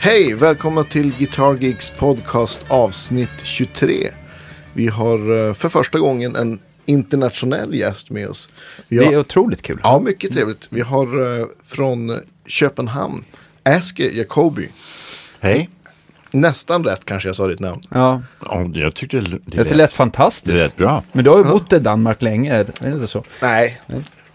Hej, välkomna till Guitar Geeks podcast avsnitt 23. Vi har eh, för första gången en internationell gäst med oss. Vi Det har, är otroligt kul. Ja, mycket trevligt. Vi har eh, från Köpenhamn, Aske Jacobi. Hej. Nästan rätt kanske jag sa ditt namn. Ja, Ja, jag tyckte det, det lät, lät det fantastiskt. lät bra. Men du har ju bott i Danmark länge, är det inte så? Nej,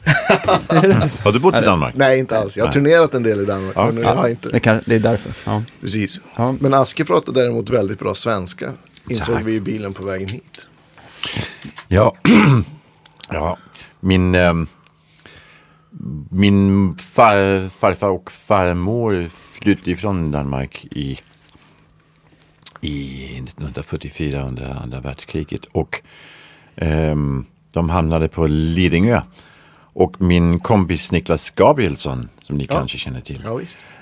Har du bott i Danmark? nej inte alls. Jag har Nej. turnerat en del i Danmark. Men jag har det, inte. kan, det är därför. Ja. Precis. Ja. Men Aske pratar däremot väldigt bra svenska. Insåg Tack. vi i bilen på vägen hit. Ja. ja. Min, ehm, min far, farfar och farmor flyttade från Danmark i, i 1944 under andra världskriget. Och ehm, de hamnade på Lidingö. Och min kompis Niklas Gabrielsson, som ni kanske känner till. Ja.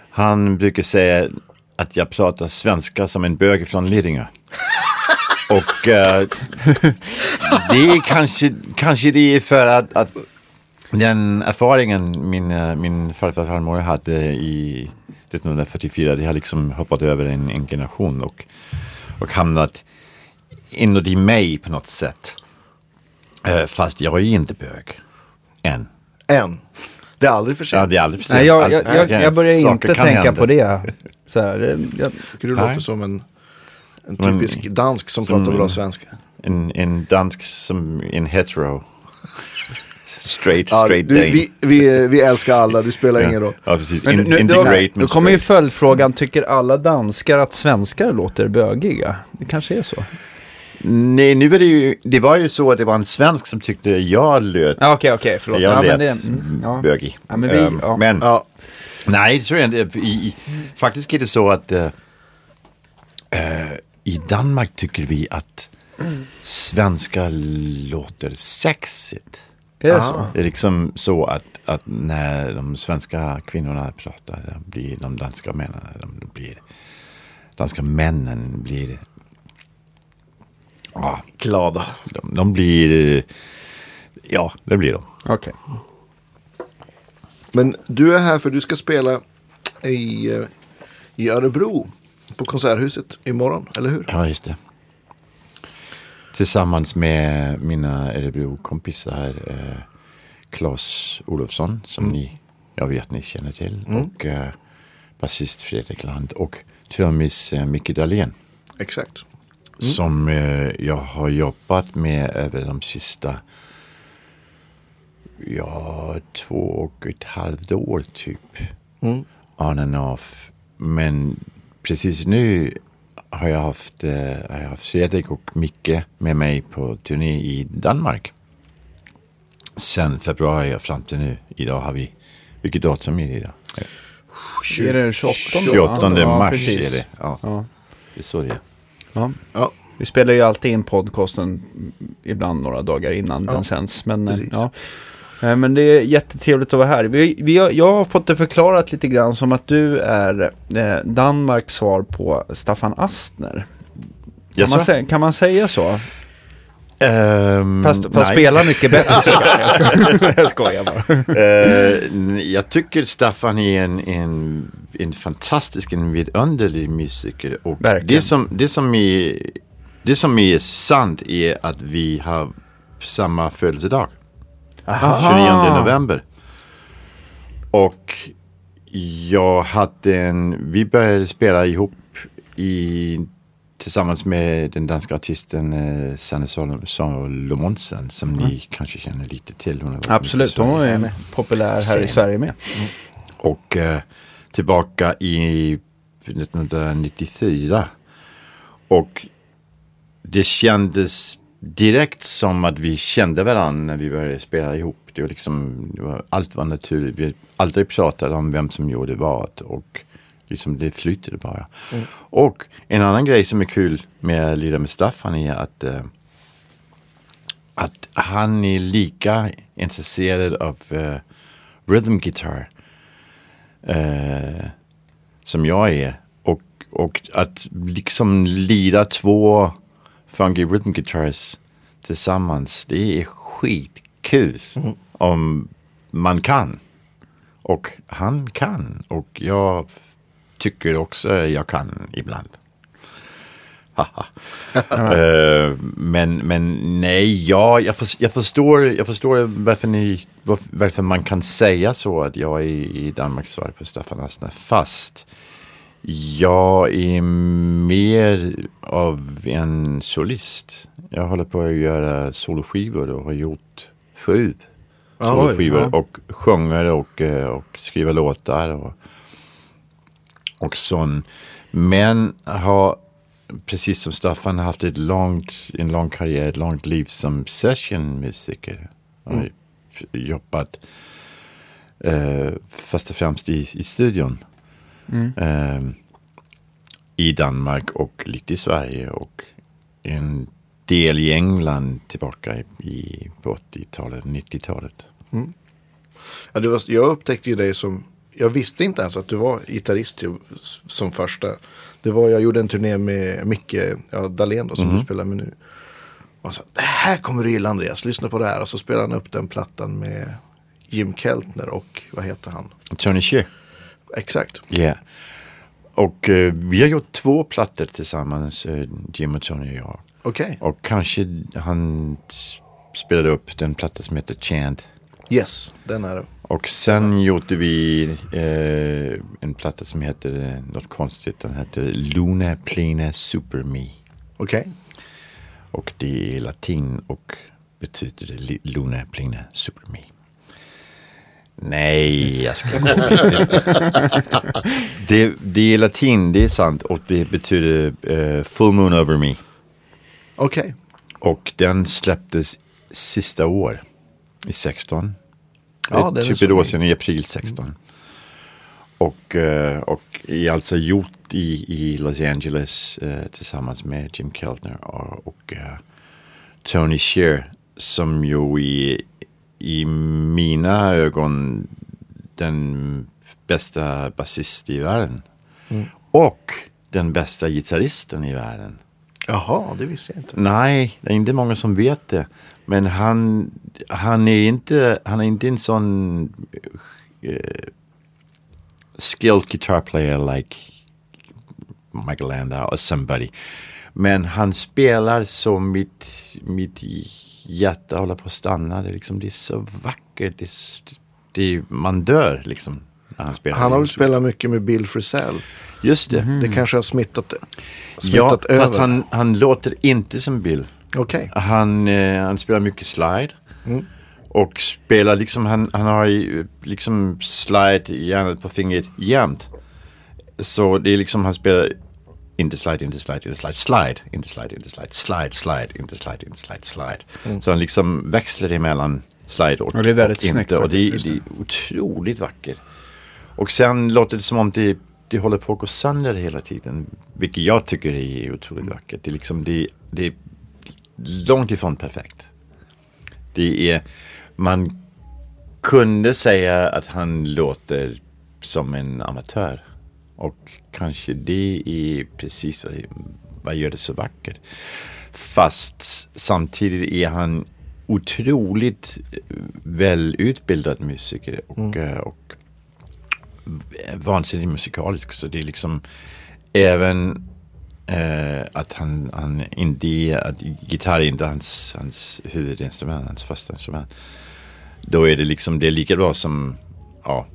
Han brukar säga att jag pratar svenska som en bög från Lidingö. Och eh, det är kanske, kanske det är för att, att den erfarenhen min, eh, min farfar och farmor hade i 1944, det har liksom hoppat över en, en generation och, och hamnat inuti mig på något sätt. Eh, fast jag är inte bög. Än. En. Det är aldrig för Ja, sent. det är aldrig för sent. Nej, jag, Allt- jag, jag, jag börjar inte tänka hända. på det. Så här, det- jag, tycker du Nej. låter som en, en typisk dansk som som pratar bra en- svenska. En, en dansk som en hetero. Straight, Ja, straight du, Dane. vi, vi, vi älskar alla, det spelar ingen roll. Ja, precis. men In, nu, nu, integrate då, då kommer ju följdfrågan, tycker alla danskar att svenskar låter bögiga? Det kanske är så. Nej, nu är det ju, det var ju så att det var en svensk som tyckte jag löt Ja, Okej, okej, förlåt. jag ja, lät men det, mm, ja. bögig. Ja, men vi- Ehm, ja. men Ja, nej, det tror jag inte. I, faktiskt är det så att eh, i Danmark tycker vi att svenska låter sexigt. Är det Ah. så? Det är liksom så att, att när de svenska kvinnorna pratar, de blir de danska männen, de blir, danska männen blir, ja, glada. de, de blir, ja, det blir de. Okej. Men du är här för du ska spela i, eh, i Örebro på Konserthuset imorgon, eller hur? Ja, just det. Tillsammans med mina Örebro-kompisar eh, Claes Olofsson, som ni, jag vet ni känner till, och eh, basist Fredrik Land och trummis eh, Micke Dahlén. Exakt. som eh, jag har jobbat med över de sista ja, två och ett halvt år typ. Mm. On and off. Men precis nu har jag haft, eh, har jag haft Fredrik och Micke med mig på turné i Danmark. Sen februari fram till nu. Idag har vi, vilket datum är det idag? Är det 28? 28 Ja, mars precis. är det. Ja, Ja. det är så det är. Ja. Ja, Vi spelar ju alltid in podcasten ibland några dagar innan Ja, den sänds. Men, eh, precis. ja. Eh, men det är jättetrevligt att vara här. Vi, vi har, jag har fått det förklarat lite grann som att du är eh, Danmarks svar på Staffan Astner. Kan, man, Jaså? sä- kan man säga så? Ehm, Fast, fast nej. spela mycket bättre så jag. skojar bara. Eh, jag tycker Staffan är en, en, en fantastisk, en vidunderlig musiker. Och Verkligen. det som, det, som är, det som är sant är att vi har samma födelsedag. 29 november. Och jag hade en, vi började spela ihop i, tillsammans med den danska artisten eh, Sanne Salomonsen som ni kanske känner lite till. Hon Absolut, i hon är populär här i Sen. Sverige med. Och eh, tillbaka i 1994. Och det kändes direkt som att vi kände varandra när vi började spela ihop. Det var liksom, det var, allt var naturligt. Vi aldrig pratade om vem som gjorde vad. Och liksom det flytade bara. Och en annan grej som är kul med att lira med Staffan är att eh, att han är lika intresserad av eh, rhythm guitar eh, som jag är. Och, och att liksom lira två funky rhythm guitars tillsammans. Det är skitkul om man kan. Och han kan. Och jag tycker också jag kan ibland. Eh, men, men nej, ja, jag, för, jag, förstår, jag förstår varför, ni, varför, man kan säga så att jag är i Danmark svar på Staffan Astner. Fast jag är mer av en solist. Jag håller på att göra soloskivor och har gjort sju Ja, soloskivor. oj, ja. Och sjunger och, eh, och skriver låtar. Och, och sån. Men har, precis som Staffan, haft ett långt, en lång karriär, ett långt liv som sessionmusiker. Har jobbat eh, först och främst i, i studion. Eh, I Danmark och lite i Sverige och en del i England tillbaka i, i på 80-talet, 90-talet. Ja, du var, jag upptäckte ju dig som, jag visste inte ens att du var gitarrist som första. Det var, jag gjorde en turné med Micke ja, Dahlén då, som Mhm. du spelar med nu. Och sa, det här kommer du gilla Andreas, lyssna på det här. Och så spelade han upp den plattan med Jim Keltner och vad heter han? Tony Shear. Exakt. Ja. Och eh, vi har gjort två plattor tillsammans, eh, Jim och Tony och jag. Okej, Och kanske han spelade upp den platta som heter Chant. yes, den är det. Och sen gjorde vi eh, en platta som heter något konstigt. Den heter Luna Plena Super Me. Okej, Och det är latin och betyder Luna Plena Super Me. Nej, jag ska det, det är latin, det är sant. Och det betyder eh, Full Moon Over Me. okej. Och den släpptes sista år. I 16. Ja, Det den är typ ett år sedan i april 16. Och, eh, och är alltså gjort i, i Los Angeles eh, tillsammans med Jim Keltner och, och eh, Tony Shear. Som ju i, i mina ögon den bästa basist i världen. Och den bästa gitarristen i världen. Jaha, det visste jag inte. Nej, det är inte många som vet det. Men han, han, är, inte, han är inte en sån eh, skilled guitar player like Michael Landau or somebody. Men han spelar så mitt, mitt hjärta håller på att stanna. Det är, liksom, det är så vackert. Det är, det är, man dör liksom när han spelar. Han har väl spelat mycket med Bill Frisell. Just det. Det kanske har smittat, Ja, smittat över. fast han, han låter inte som Bill. Okej, Han, eh, han spelar mycket slide. Och spelar liksom, han, han har ju liksom slide i hjärnan på fingret jämt. Så det är liksom, han spelar inte slide, inte slide, inte slide, slide, inte slide, inte slide, slide, slide, inte slide, inte slide, slide. Så han liksom växlar emellan slide och, Och det är väldigt och snyggt inte. Och det, det är otroligt vackert. Och sen låter det som om det, det håller på att gå sönder hela tiden. Vilket jag tycker är otroligt vackert. Det är liksom, det, det är långt ifrån perfekt. Det är, man kunde säga att han låter som en amatör. Och kanske det är precis vad, vad gör det så vackert. Fast samtidigt är han otroligt eh, välutbildad musiker och, eh, och vansinnigt musikalisk. Så det är liksom även eh, att han, han inte att gitarr är inte hans, hans huvudinstrument, hans första instrument. Då är det liksom, det är lika bra som, ja,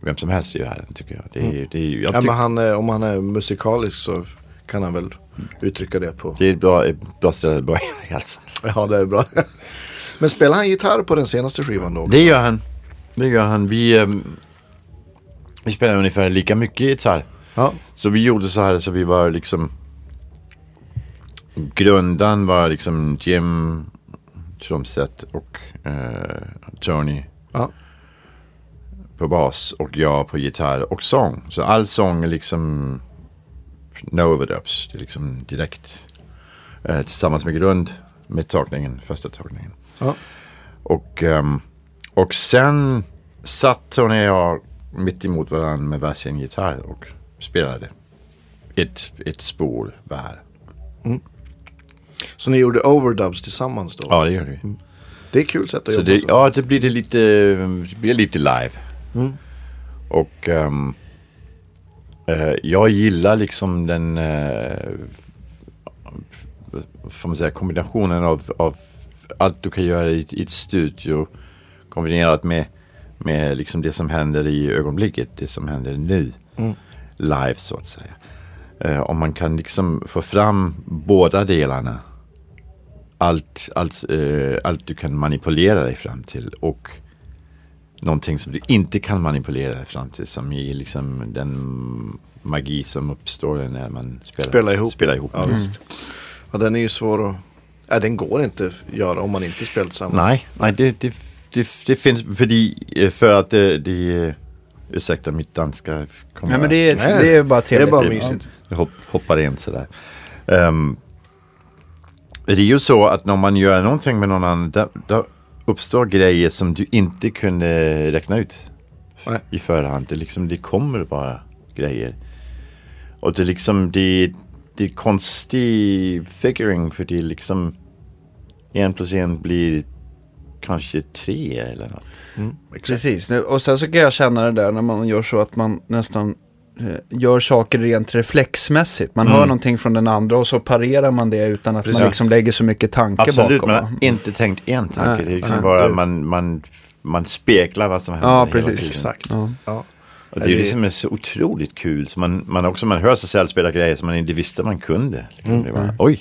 vem som helst i världen tycker jag. Det är, det är, jag ja, men han, är- om han är musikalisk så kan han väl uttrycka det på. det är ett bra, ett bra ställe att börja i alla fall. Ja, det är bra. Men spelar han gitarr på den senaste skivan då? också? Det gör han. Det gör han. Vi, ehm, vi spelar ungefär lika mycket gitarr. Ja, Så vi gjorde så här så vi var liksom Grundan var liksom Jim trumset och eh, Tony ja. På bas och jag på gitarr och sång. Så all sång är liksom no overdubs. Det är liksom direkt eh, tillsammans med grund med tagningen, första tagningen. ja. Och, ehm, och sen satt Tony och jag mitt emot varandra med varsin gitarr och spelade ett, ett spår var. Så ni gjorde overdubs tillsammans då? Ja, det gör vi. Det är kul sätt att Så jobba det, så. ja, det blir det lite, det blir lite live. Mm. Och ehm, eh, jag gillar liksom den, vad får man säga, kombinationen av, av allt du kan göra i, i ett studio kombinerat med, med liksom det som händer i ögonblicket, det som händer nu. Mm. Live så att säga. Eh, om man kan liksom få fram båda delarna. Allt, allt, eh, allt du kan manipulera dig fram till och någonting som du inte kan manipulera dig fram till som är liksom den magi som uppstår när man spelar, Spela ihop. Spelar ihop. Ja, visst. Ja, den är ju svår att... Ja, den går inte att göra om man inte spelar tillsammans. Nej, nej det, det, det, det finns för, de, för att det, det ursäkta mitt danska. kommer Ja, men det är, Nej, det är bara Det är trevligt. bara mysigt. Jag hopp, hoppar in sådär. Um, det är ju så att när man gör någonting med någon annan, då, då uppstår grejer som du inte kunde räkna ut Nej. i förhand. Det, liksom, det kommer bara grejer. Och det är liksom, det, det är konstig figuring för det är liksom en plus en blir kanske tre eller något. Mm. Precis, och sen så kan jag känna det där när man gör så att man nästan gör saker rent reflexmässigt. Man hör någonting från den andra och så parerar man det utan att Precis. man liksom lägger så mycket tanke Absolut, bakom. man va? har inte tänkt en tanke. Nej, det är liksom nej. bara man, man, man speglar vad som händer Ja, hela precis. tiden. Exakt. Ja. Ja. Och det är Det- som är så otroligt kul. Så man, man också man hör sig själv spela grejer som man inte visste man kunde. Liksom. Mm. Det var, Oj!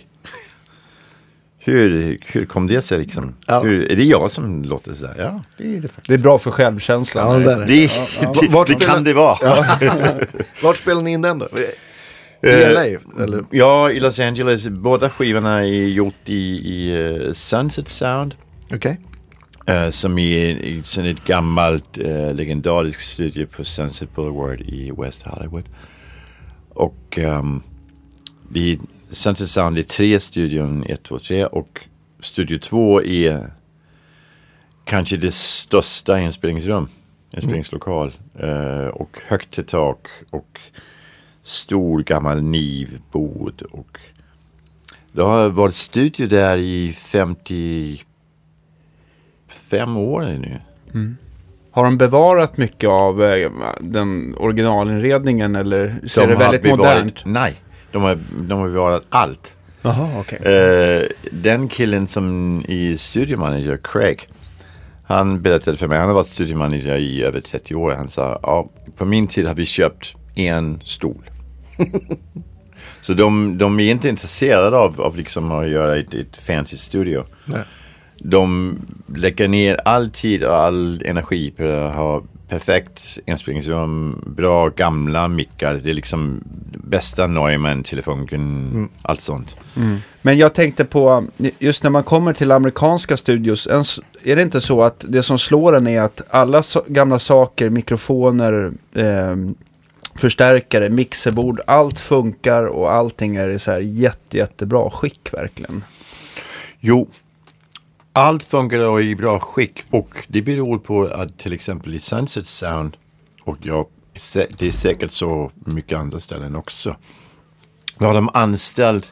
Hur, hur kom det sig liksom? Ja. Hur, är det jag som låter sådär? Ja, det är det faktiskt. Det är bra för självkänslan. Ja, är det. Det, det, Vart det spelar- kan det vara. Ja. Vart spelar ni in den då? I Eh, LA? Eller? ja, i Los Angeles. Båda skivorna är gjort i, i eh, Sunset Sound. Okej. Eh, som är i sen ett gammalt uh, legendariskt studio på Sunset Boulevard i West Hollywood. Och um, det Sunset Sound är tre studion, 1, 2, 3 och studio 2 är kanske det största inspelningsrum, inspelningslokal. Eh, och högt till tak och stor gammal nivbord och det har varit studio där i 50 fem år nu. Har de bevarat mycket av eh, den originalinredningen eller ser De det väldigt bevarat- modernt? Nej, de har, de har bevarat allt. Jaha, okej. Eh, den killen som är studiomanager, Craig, han berättade för mig, han har varit studiomanager i över 30 år. Han sa, ja, på min tid har vi köpt en stol. Så de, de är inte intresserade av, av liksom att göra ett, ett fancy studio. Nej. De lägger ner all tid och all energi på att ha perfekt inspelningsrum, bra gamla mickar. Det är liksom bästa Neumann, telefonen, allt sånt. Men jag tänkte på, just när man kommer till amerikanska studios, är det inte så att det som slår en är att alla so gamla saker, mikrofoner, eh, förstärkare, mixerbord, allt funkar och allting är i så här jätte, jättebra skick verkligen. Jo, allt funkar i bra skick och det beror på att till exempel i Sunset Sound och ja, sä- det är säkert så mycket andra ställen också. Då har de anställt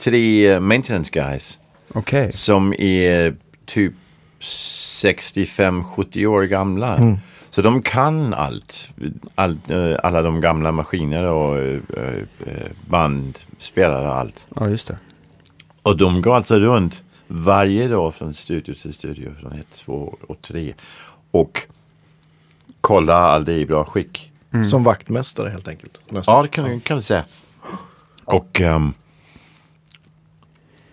tre maintenance guys Okej. som är typ 65-70 år gamla. Så de kan allt. All, eh, alla de gamla maskiner och eh, eh, bandspelare och allt. Ja, just det. Och de går alltså runt varje dag från studio till studio, från ett, två och tre. Och kollar allt det i bra skick. Som vaktmästare helt enkelt. Nästan. Ja, det kan, kan du säga. Och ehm,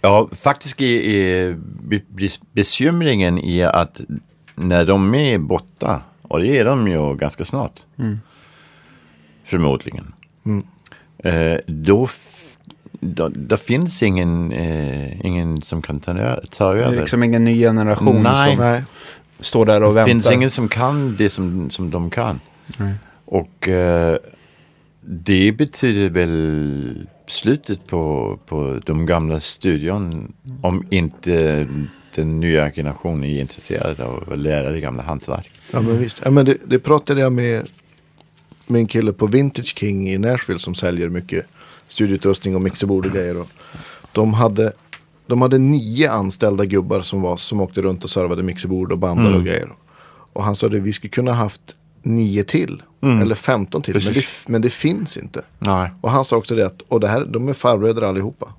ja, faktiskt är, är be, be, bekymringen är att när de är borta, och det är de ju ganska snart, förmodligen, eh, då, då finns ingen, eh, ingen som kan ta, ta Det över. är liksom ingen ny generation Nej. som Nej. står där och Det väntar. finns ingen som kan det som, som de kan. Och eh, det betyder väl slutet på, på de gamla studion om inte den nya generationen är intresserad av att lära det gamla hantverk. Ja men visst. Ja, men det, det pratade jag med min kille på Vintage King i Nashville som säljer mycket studioutrustning och mixerbord och grejer. Och de hade, de de hade nio anställda gubbar som, var, som åkte runt och servade mixerbord och bandade Mm. och grejer. Och han sa att vi skulle kunna haft nio till. Eller 15 till. Men det, Mm. Men det finns inte. Nej. Och han sa också det att, och det här, de är farbröder allihopa.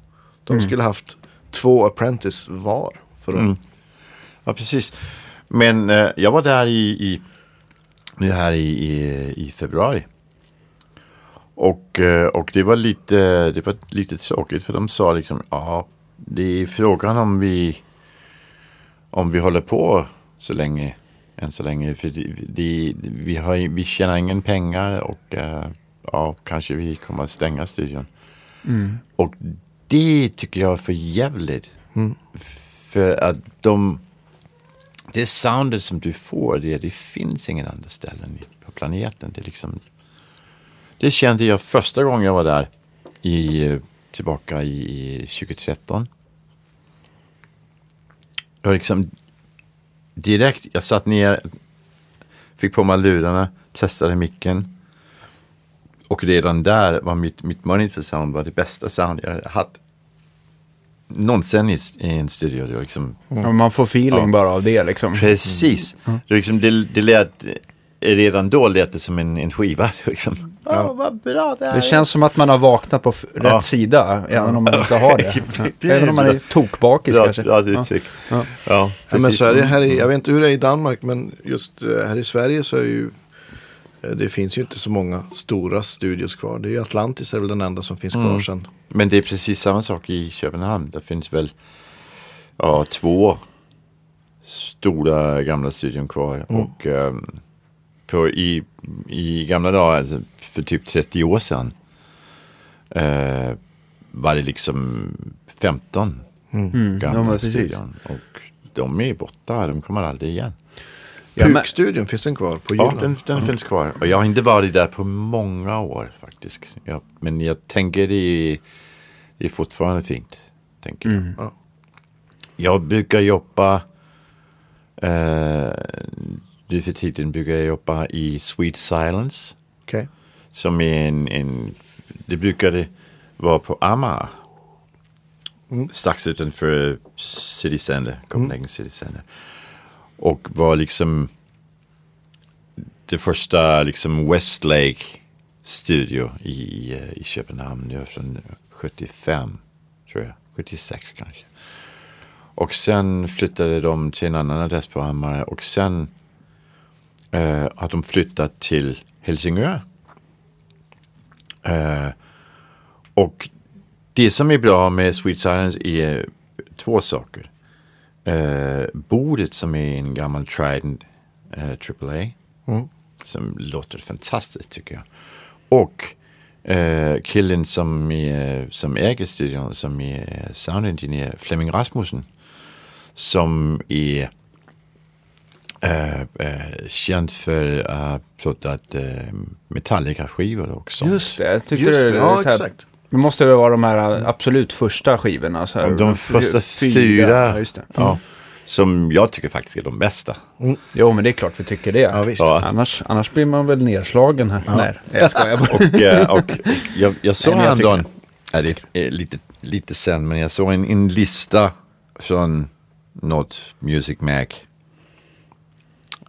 De Mm. skulle haft två apprentice var. För att, Mm. Ja, precis. Men eh, jag var där i, i, nu här i, i, i februari. Och, eh, och det var lite, det var lite tråkigt för de sa liksom, ja, det är frågan om vi, om vi håller på så länge, än så länge. För det, det, vi, har, vi tjänar ingen pengar och eh, ja, kanske vi kommer att stänga studion. Och det tycker jag är för jävligt. För att de, det soundet som du får, det, det finns ingen andra ställen på planeten. Det, är liksom, det kände jag första gången jag var där, i, tillbaka i, i 2013. Jag liksom direkt, jag satt ner, fick på mig lurarna, testade micken. Och redan där var mitt, mitt monitor sound var det bästa sound jag hade haft någonsin i, i en studio. Liksom, Ja, man får feeling Ja. bara av det liksom. Precis. Det, liksom, det, det lät, redan då lät det som en, en skiva. Liksom. Ja. vad bra det är. Det känns som att man har vaknat på Ja. rätt sida, även om man inte har det. Det även om man är tokbakis bra, kanske. Ja. Ja. Ja, Ja, men precis. så är det här i, jag vet inte hur det är i Danmark men just eh, här i Sverige så är ju eh, det finns ju inte så många stora studios kvar. Det är ju Atlantis är väl den enda som finns kvar Mm. sen. Men det är precis samma sak i Köpenhamn. Det finns väl ja, två stora gamla studion kvar. Och ehm, på, i, i gamla dagar, alltså för typ 30 år sedan, eh, var det liksom 15 Mm. gamla Ja, studion. Och de är borta, de kommer aldrig igen. Ja, Pukstudion finns den kvar på Ja, Jylland. den, den finns kvar. Och jag har inte varit där på många år faktiskt. Jag, men jag tänker det är, det är fortfarande fint. Tänker jag. Ja. jag brukar jobba, eh, nu för tiden brukar jag jobba i Sweet Silence. Okej. Som är en, en det brukade vara på Amager. Strax utanför City Center, Copenhagen City Center. Och var liksom det första liksom Westlake studio i, eh, i Köpenhamn. Det var från 75, tror jag. 76 kanske. Och sen flyttade de till en annan adress på Amager. Och sen eh, har de flyttat till Helsingör. Eh, och det som är bra med Sweet Silence är två saker. Eh, bordet som är en gammal Trident eh, AAA. Som låter fantastiskt tycker jag. Och eh, killen som, är, som äger studion, som är soundingenjör, Flemming Rasmussen. Som är eh, eh, känd för att ha plåtat eh, Metallica-skivor också. Just det, tyckte Just det, det, ja så här- exakt. Det måste väl vara de här absolut första skivorna. Så här, de första fyra, Ja, just det. Ja, som jag tycker faktiskt är de bästa. Jo, men det är klart vi tycker det. Ja, visst. Ja. Annars, annars blir man väl nedslagen här. Nej, jag skojar bara. Och, och, och jag, jag såg häromdagen, ja, det är lite, lite sen, men jag såg en, en lista från något Music Mag.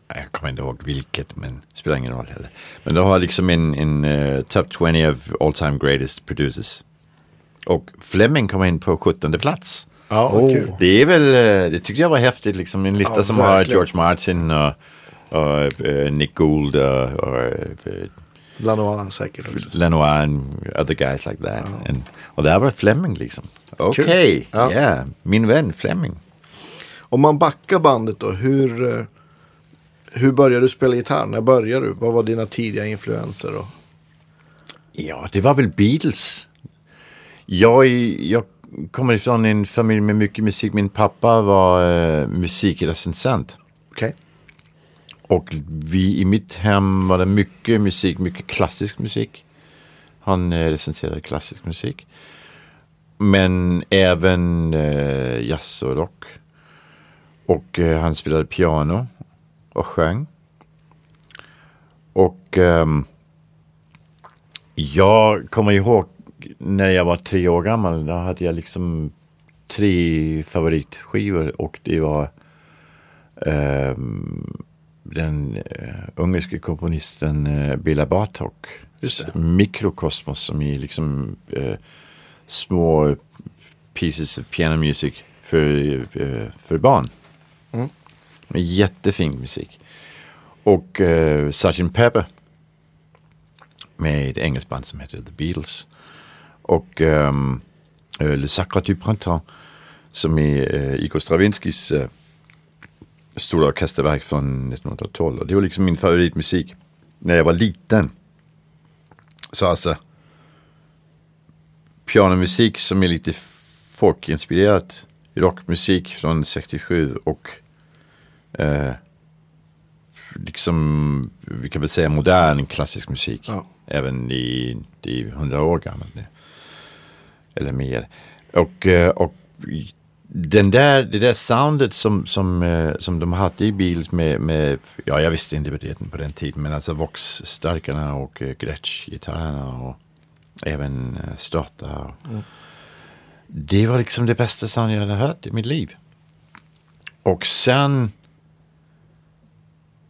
Jag kommer inte ihåg vilket, men det spelar ingen roll heller. Men de har liksom en, en eh, top 20 of all time greatest producers. Och Fleming kom in på 17 plats. Ja, kul. Det är väl, eh, det tyckte jag var häftigt, liksom en lista Ja, som har verkligen. George Martin och, och eh, Nick Gould och, och eh, Lanois säkert också. Lenoir and other guys like that. And, och där var Fleming liksom. Okej, Ja. ja, min vän Fleming. Om man backar bandet då, hur, hur började du spela gitarr? När började du? Vad var dina tidiga influenser? Och... Ja, det var väl Beatles. Jag, jag kommer ifrån en familj med mycket musik. Min pappa var eh, musikrecensent. Okej. Och vi i mitt hem var det mycket musik, mycket klassisk musik. Han eh, recenserade klassisk musik. Men även eh, jazz och rock. Och eh, han spelade piano och sjöng. Och ehm, jag kommer ihåg när jag var tre år gammal. Då hade jag liksom tre favoritskivor och det var ehm, den uh, ungerske komponisten uh, Bela Bartok. Mikrokosmos som är liksom eh, små pieces of piano music för, eh, för barn. Mm. Med jättefin musik. Och eh, Sgt. Pepper med ett engelskt band som heter The Beatles. Och ehm, eh, Le Sacre du Printemps som är eh, Igor Stravinskys eh, stora orkesterverk från 1912. Och det var liksom min favoritmusik när jag var liten. Så alltså pianomusik som är lite folkinspirerat. Rockmusik från 67 och eh, liksom, vi kan väl säga modern klassisk musik. Ja. Även i, är 100 år gammalt nu. Eller mer. Och, eh, och den där, det där soundet som, som, eh, som de hade i Beatles med, med, ja jag visste inte det på den tiden, men alltså Vox-starkarna och eh, Gretsch-gitarrerna och även Strata. Det var liksom det bästa sound jag hade hört i mitt liv. Och sen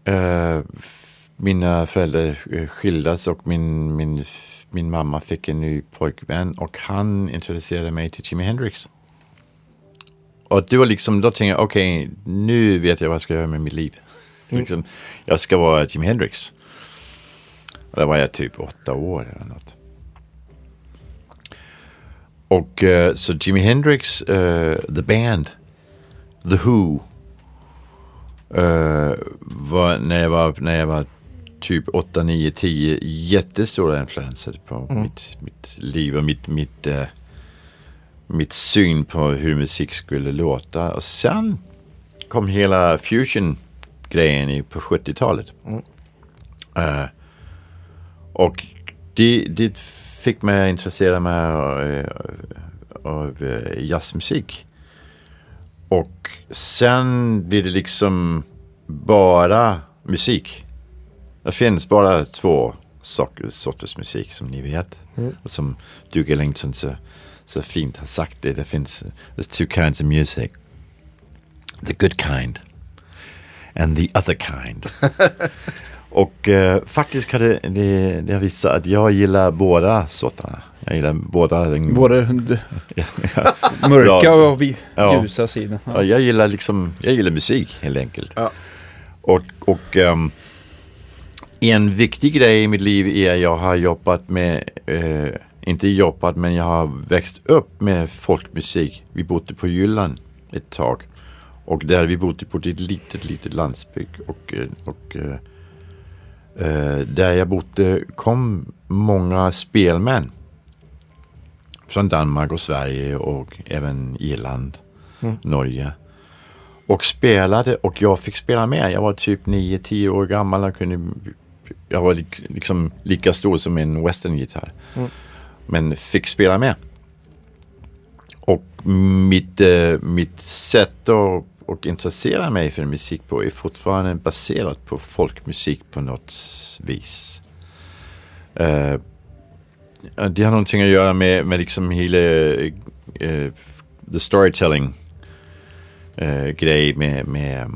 eh, mina föräldrar eh, skildes och min, min, min mamma fick en ny pojkvän och han introducerade mig till Jimi Hendrix. Och det var liksom, då tänkte jag, okej, nu vet jag vad jag ska göra med mitt liv. Liksom, jag ska vara Jimi Hendrix. Och då var jag typ åtta år eller något. Och eh, så Jimi Hendrix, eh, The Band, The Who. Eh, var, när, jag var, när jag var typ 8, 9, 10 jättestora influenser på mitt, mitt liv och mitt, mitt, eh, mitt syn på hur musik skulle låta. Och sen kom hela fusion-grejen på 70-talet. Eh, och det, det fick mig intressera mig av, av jazzmusik. Och sen blir det liksom bara musik. Det finns bara två saker, sorters musik som ni vet. Och som Duke Ellington så, så fint har sagt det. Det finns there's two kinds of music. The good kind. And the other kind. Och eh, faktiskt har det, det, det har visat att jag gillar båda sorterna. Jag gillar båda. Den, Både ja, ja. mörka och vi, Ja. ljusa sidan. Ja, jag gillar liksom, jag gillar musik helt enkelt. Ja. Och, och ehm, en viktig grej i mitt liv är att jag har jobbat med, eh, inte jobbat men jag har växt upp med folkmusik. Vi bodde på Jylland ett tag. Och där vi bodde på ett litet, litet landsbygd. Och, eh, och eh, eh, där jag bodde kom många spelmän. Från Danmark och Sverige och även Irland, Norge. Och spelade och jag fick spela med. Jag var typ 9-10 år gammal. Jag, kunde, jag var lik, liksom lika stor som en westerngitarr. Men fick spela med. Och mitt, eh, mitt sätt att och intressera mig för musik på är fortfarande baserat på folkmusik på något vis. Eh, det har någonting att göra med, med liksom hela eh, the storytelling eh, grej med, med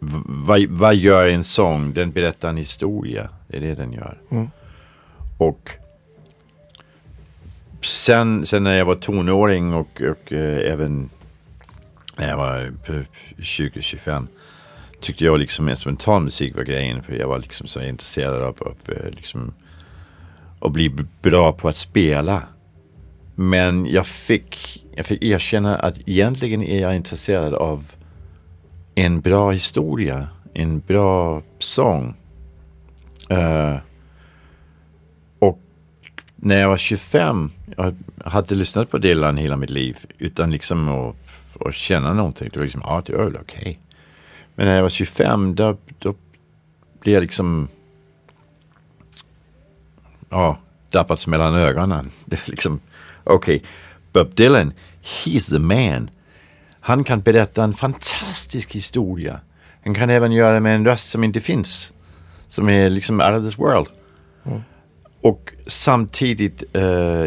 v- vad, vad gör en sång? Den berättar en historia. Det är det den gör. Och sen, sen när jag var tonåring och, och eh, även när jag var på 20-25 tyckte jag liksom instrumentalmusik var grejen. För jag var liksom så intresserad av, av eh, liksom, och bli bra på att spela. Men jag fick, jag fick erkänna att egentligen är jag intresserad av en bra historia, en bra sång. Uh, och när jag var 25, jag hade lyssnat på Dylan hela mitt liv utan liksom att, att känna någonting. Det var liksom, ja det var väl okej. Men när jag var 25, då, då blev jag liksom, ja, dappats mellan ögonen. Det är liksom, okej, Bob Dylan, he's the man. Han kan berätta en fantastisk historia. Han kan även göra det med en röst som inte finns. Som är liksom out of this world. Och samtidigt eh,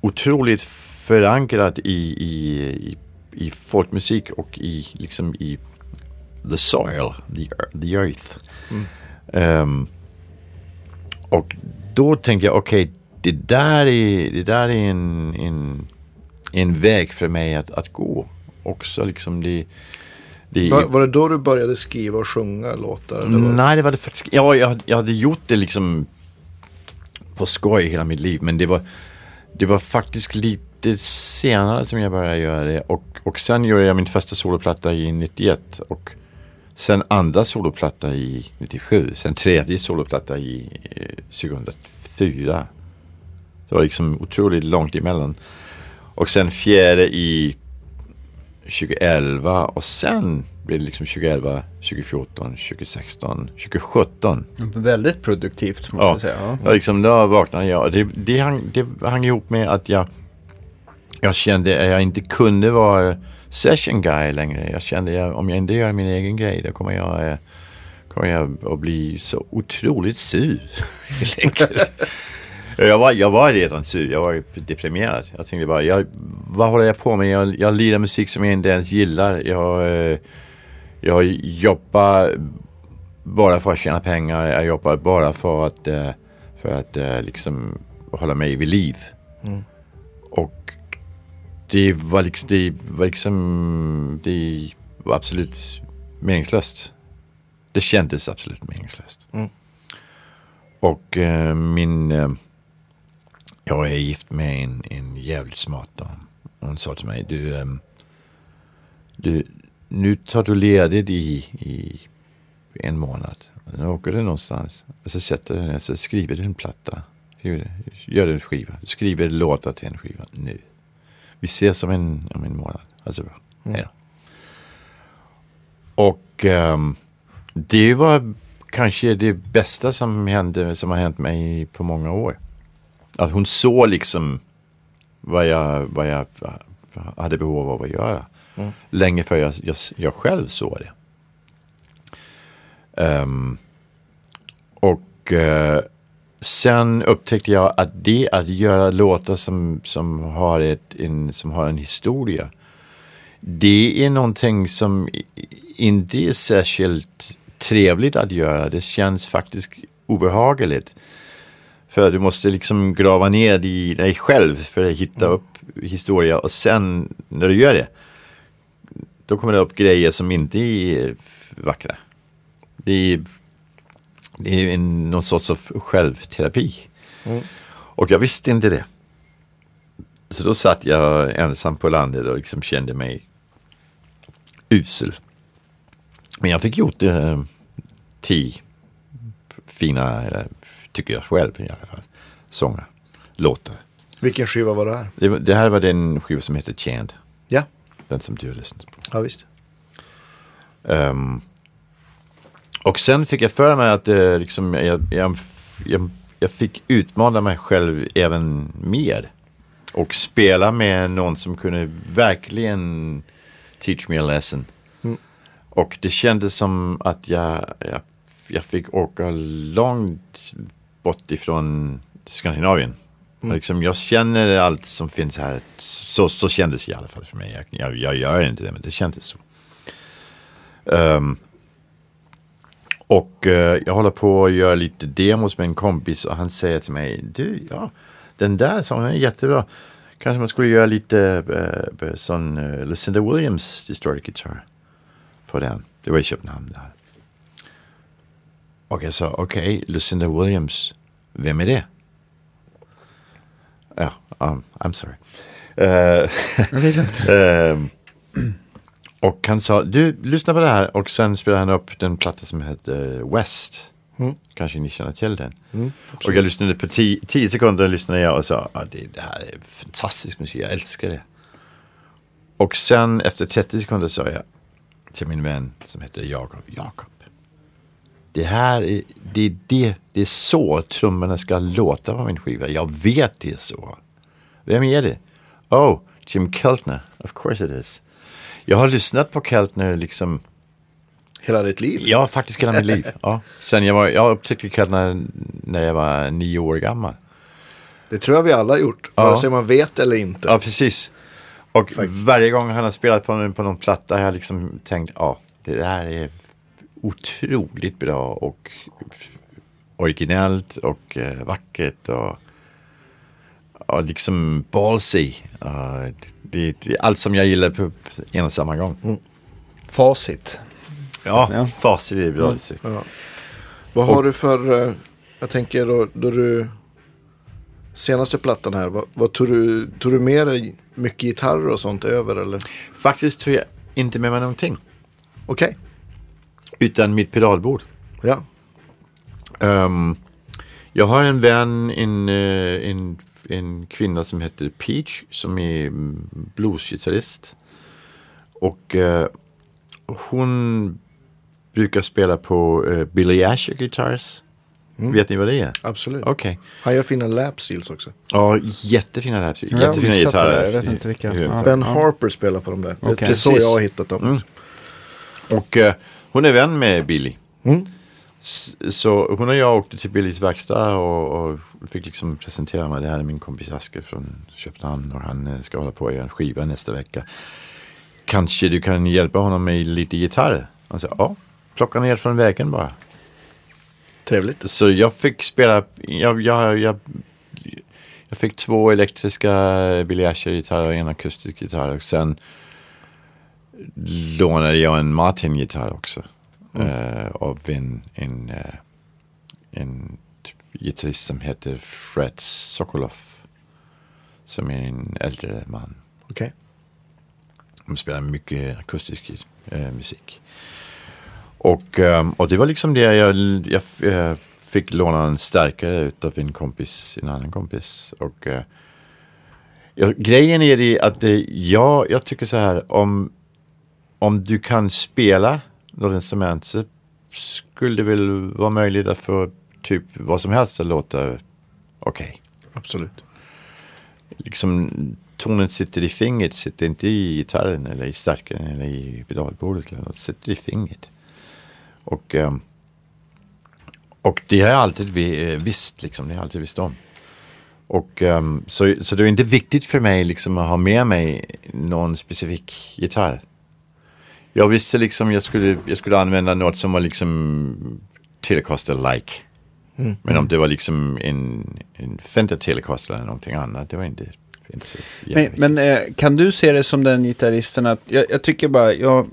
otroligt förankrat i, i, i, i folkmusik och i, liksom i the soil, the, the earth. Ehm, och då tänkte jag, okej, det där är, det där är en, en, en väg för mig att, att gå. Också liksom det, det Var, var det då du började skriva och sjunga låtar? Eller var? Nej, det var det faktiskt. Ja, jag, jag hade gjort det liksom på skoj hela mitt liv. Men det var, det var faktiskt lite senare som jag började göra det. Och, och sen gjorde jag min första soloplatta i 91. Och sen andra soloplatta i 97. Sen tredje soloplatta i eh, 2004. Det var liksom otroligt långt emellan. Och sen fjärde i 2011 och sen blev det liksom 2011, 2014, 2016, 2017. Väldigt produktivt måste Ja. jag säga. Ja. Ja, liksom, då vaknade jag. Det, det, hang, det hang ihop med att jag, jag kände att jag inte kunde vara session guy längre. Jag kände att om jag inte gör min egen grej då kommer jag, eh, kommer jag att bli så otroligt sur. jag, var, jag var redan sur, jag var deprimerad. Jag tänkte bara, jag, vad håller jag på med? Jag, jag lirar musik som jag inte ens gillar. Jag, eh, jag jobbar bara för att tjäna pengar. Jag jobbar bara för att, eh, för att liksom hålla mig vid liv. Mm det var liksom, det var liksom, det var absolut meningslöst. Det kändes absolut meningslöst. Mm. Och eh, min, eh, jag är gift med en, en jävligt smart dam. Hon sa till mig, du, ehm, du nu tar du ledigt i, i en månad. Nu åker du någonstans. Och så sätter du dig så skriver du en platta. Gör en skiva. Skriver låtar till en skiva nu. Vi ses om en, om en månad. Alltså. Hej då. Och ehm, det var kanske det bästa som hände, som har hänt mig på många år. Att hon såg liksom vad jag, vad jag hade behov av att göra. Länge för jag, jag, jag själv såg det. Ehm, och eh, sen upptäckte jag att det att göra låtar som, som, har, ett, en, som har en historia. Det är någonting som inte är särskilt trevligt att göra. Det känns faktiskt obehagligt. För du måste liksom grava ner i dig själv för att hitta upp historia. Och sen när du gör det. Då kommer det upp grejer som inte är vackra. Det är, det är en, någon sorts av självterapi. Och jag visste inte det. Så då satt jag ensam på landet och liksom kände mig usel. Men jag fick gjort eh, tio fina, tycker jag själv i alla fall, sånger, låtar. Vilken skiva var det här? Det, det här var den skiva som heter Chant, Ja, den som du har lyssnat på. ja visst. Ehm, och sen fick jag för mig att eh, liksom, jag, jag, jag, jag fick utmana mig själv även mer. Och spela med någon som kunde verkligen teach me a lesson. Och det kändes som att jag, jag, jag fick åka långt bort ifrån Skandinavien. Och Liksom, jag känner allt som finns här. Så, så kändes det i alla fall för mig. Jag, jag, jag gör inte det, men det kändes så. Ehm, och eh, jag håller på att göra lite demos med en kompis och han säger till mig, du, ja, den där sången är jättebra. Kanske man skulle göra lite uh, sån uh, Lucinda Williams distorted guitar på den. Det var i Köpenhamn där. Och jag sa, okej, Lucinda Williams, vem är det? Ja, um, I'm sorry. Eh. Ehm, och han sa, du lyssna på det här. Och sen spelade han upp den platta som heter West. Kanske ni känner till den. och jag lyssnade på tio, tio sekunder lyssnade jag och sa, ah, det, det här är fantastisk musik, jag älskar det. Och sen efter 30 sekunder sa jag till min vän som heter Jakob, Jakob. Det här är, det är, det, det är så trummorna ska låta på min skiva. Jag vet det är så. Vem är det? Oh, Jim Keltner. Of course it is. Jag har lyssnat på Keltner liksom, Hela ditt liv? ja faktiskt hela mitt liv. Ja. Sen jag var, jag upptäckte Keltner när jag var nio år gammal. Det tror jag vi alla har gjort. Ja. Vare sig man vet eller inte. Ja, precis. Och Faktiskt. varje gång han har spelat på, någon- på någon platta har jag liksom tänkt, ja, det där är otroligt bra och originellt och eh, vackert och, och liksom ballsy. Ja, det, är allt som jag gillar på en och samma gång. Facit. Ja, Ja. facit är bra. Ja. Vad har du för, eh, jag tänker då, då du, senaste plattan här, vad, vad tog, du, tog du med dig mycket gitarrer och sånt över eller? Faktiskt tog jag inte med mig någonting. Okej, Utan mitt pedalbord. ja. Ehm, jag har en vän, en, eh, en, en kvinna som heter Peach som är mm, bluesgitarrist. Och eh, hon brukar spela på uh, Billy Asher Guitars. Vet ni vad det är? Absolut. Okej. Han gör fina lap seals också. Ja, jättefina laps. Jag har Jättefina gitarrer. jag vet inte vilka. Ja. Ben Harper spelar på dem där. Det- Okej. Det är så jag har hittat dem. Mm. Och eh, hon är vän med Billy. Mm. Så hon och jag åkte till Billys verkstad och, och fick liksom presentera mig. Det här är min kompis Asker från Köpenhamn och han eh, ska hålla på att göra en skiva nästa vecka. Kanske du kan hjälpa honom med lite gitarr? Han sa ja, plocka ner från vägen bara. Trevligt. Så jag fick spela, jag, jag, jag, jag fick två elektriska Billy Asher-gitarrer och en akustisk gitarr. Och sen lånade jag en Martin-gitarr också. Eh, av en, en, eh, en gitarrist som heter Fred Sokolov. Som är en äldre man. Okej. De spelar mycket akustisk eh, musik. Och, ehm, och det var liksom det jag, jag eh, fick låna en starkare utav en kompis, en annan kompis. Och ja, grejen är det att det, jag, jag tycker så här, om, om du kan spela något instrument så skulle det väl vara möjligt att få typ vad som helst att låta okej Absolut. liksom tonen sitter i fingret, sitter inte i gitarren eller i stärkaren eller i pedalbordet. Eller något, sitter i fingret. Och, ehm, och det har jag alltid eh, visst, liksom, det har jag alltid visst om. Och, ehm, så, så det är inte viktigt för mig liksom, att ha med mig någon specifik gitarr. Jag visste liksom jag skulle, jag skulle använda något som var liksom Telecaster-like. Men om det var liksom en, en Fender Telecaster eller någonting annat, det var inte, Men, men eh, kan du se det som den gitarristen att, jag, jag tycker bara, jag,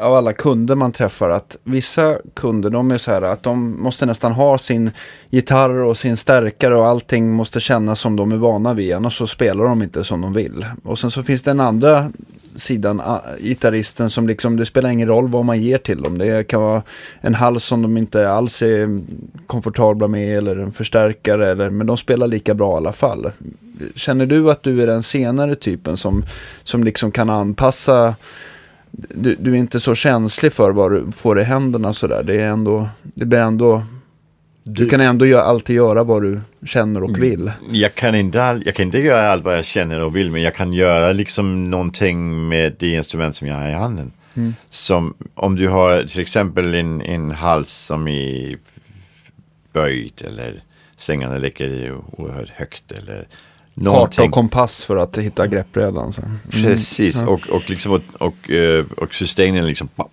av alla kunder man träffar, att vissa kunder de är så här att de måste nästan ha sin gitarr och sin stärkare och allting måste kännas som de är vana vid, annars så spelar de inte som de vill. Och sen så finns det en andra sidan, ah, gitarristen som liksom, det spelar ingen roll vad man ger till dem. Det kan vara en hals som de inte alls är komfortabla med eller en förstärkare, eller, men de spelar lika bra i alla fall. Känner du att du är den senare typen som, som liksom kan anpassa du, du är inte så känslig för vad du får i händerna sådär. Det är ändå, det blir ändå, du, kan ändå göra, alltid göra vad du känner och vill. Jag kan, inte, all- jag kan inte göra allt vad jag känner och vill, men jag kan göra liksom någonting med det instrument som jag har i handen. Som om du har till exempel en, en hals som är böjd eller strängarna ligger oerhört högt eller Karta någonting. och kompass för att hitta greppbrädan. Så. Precis, och, och, liksom, och, och, eh, och sustainen liksom pop,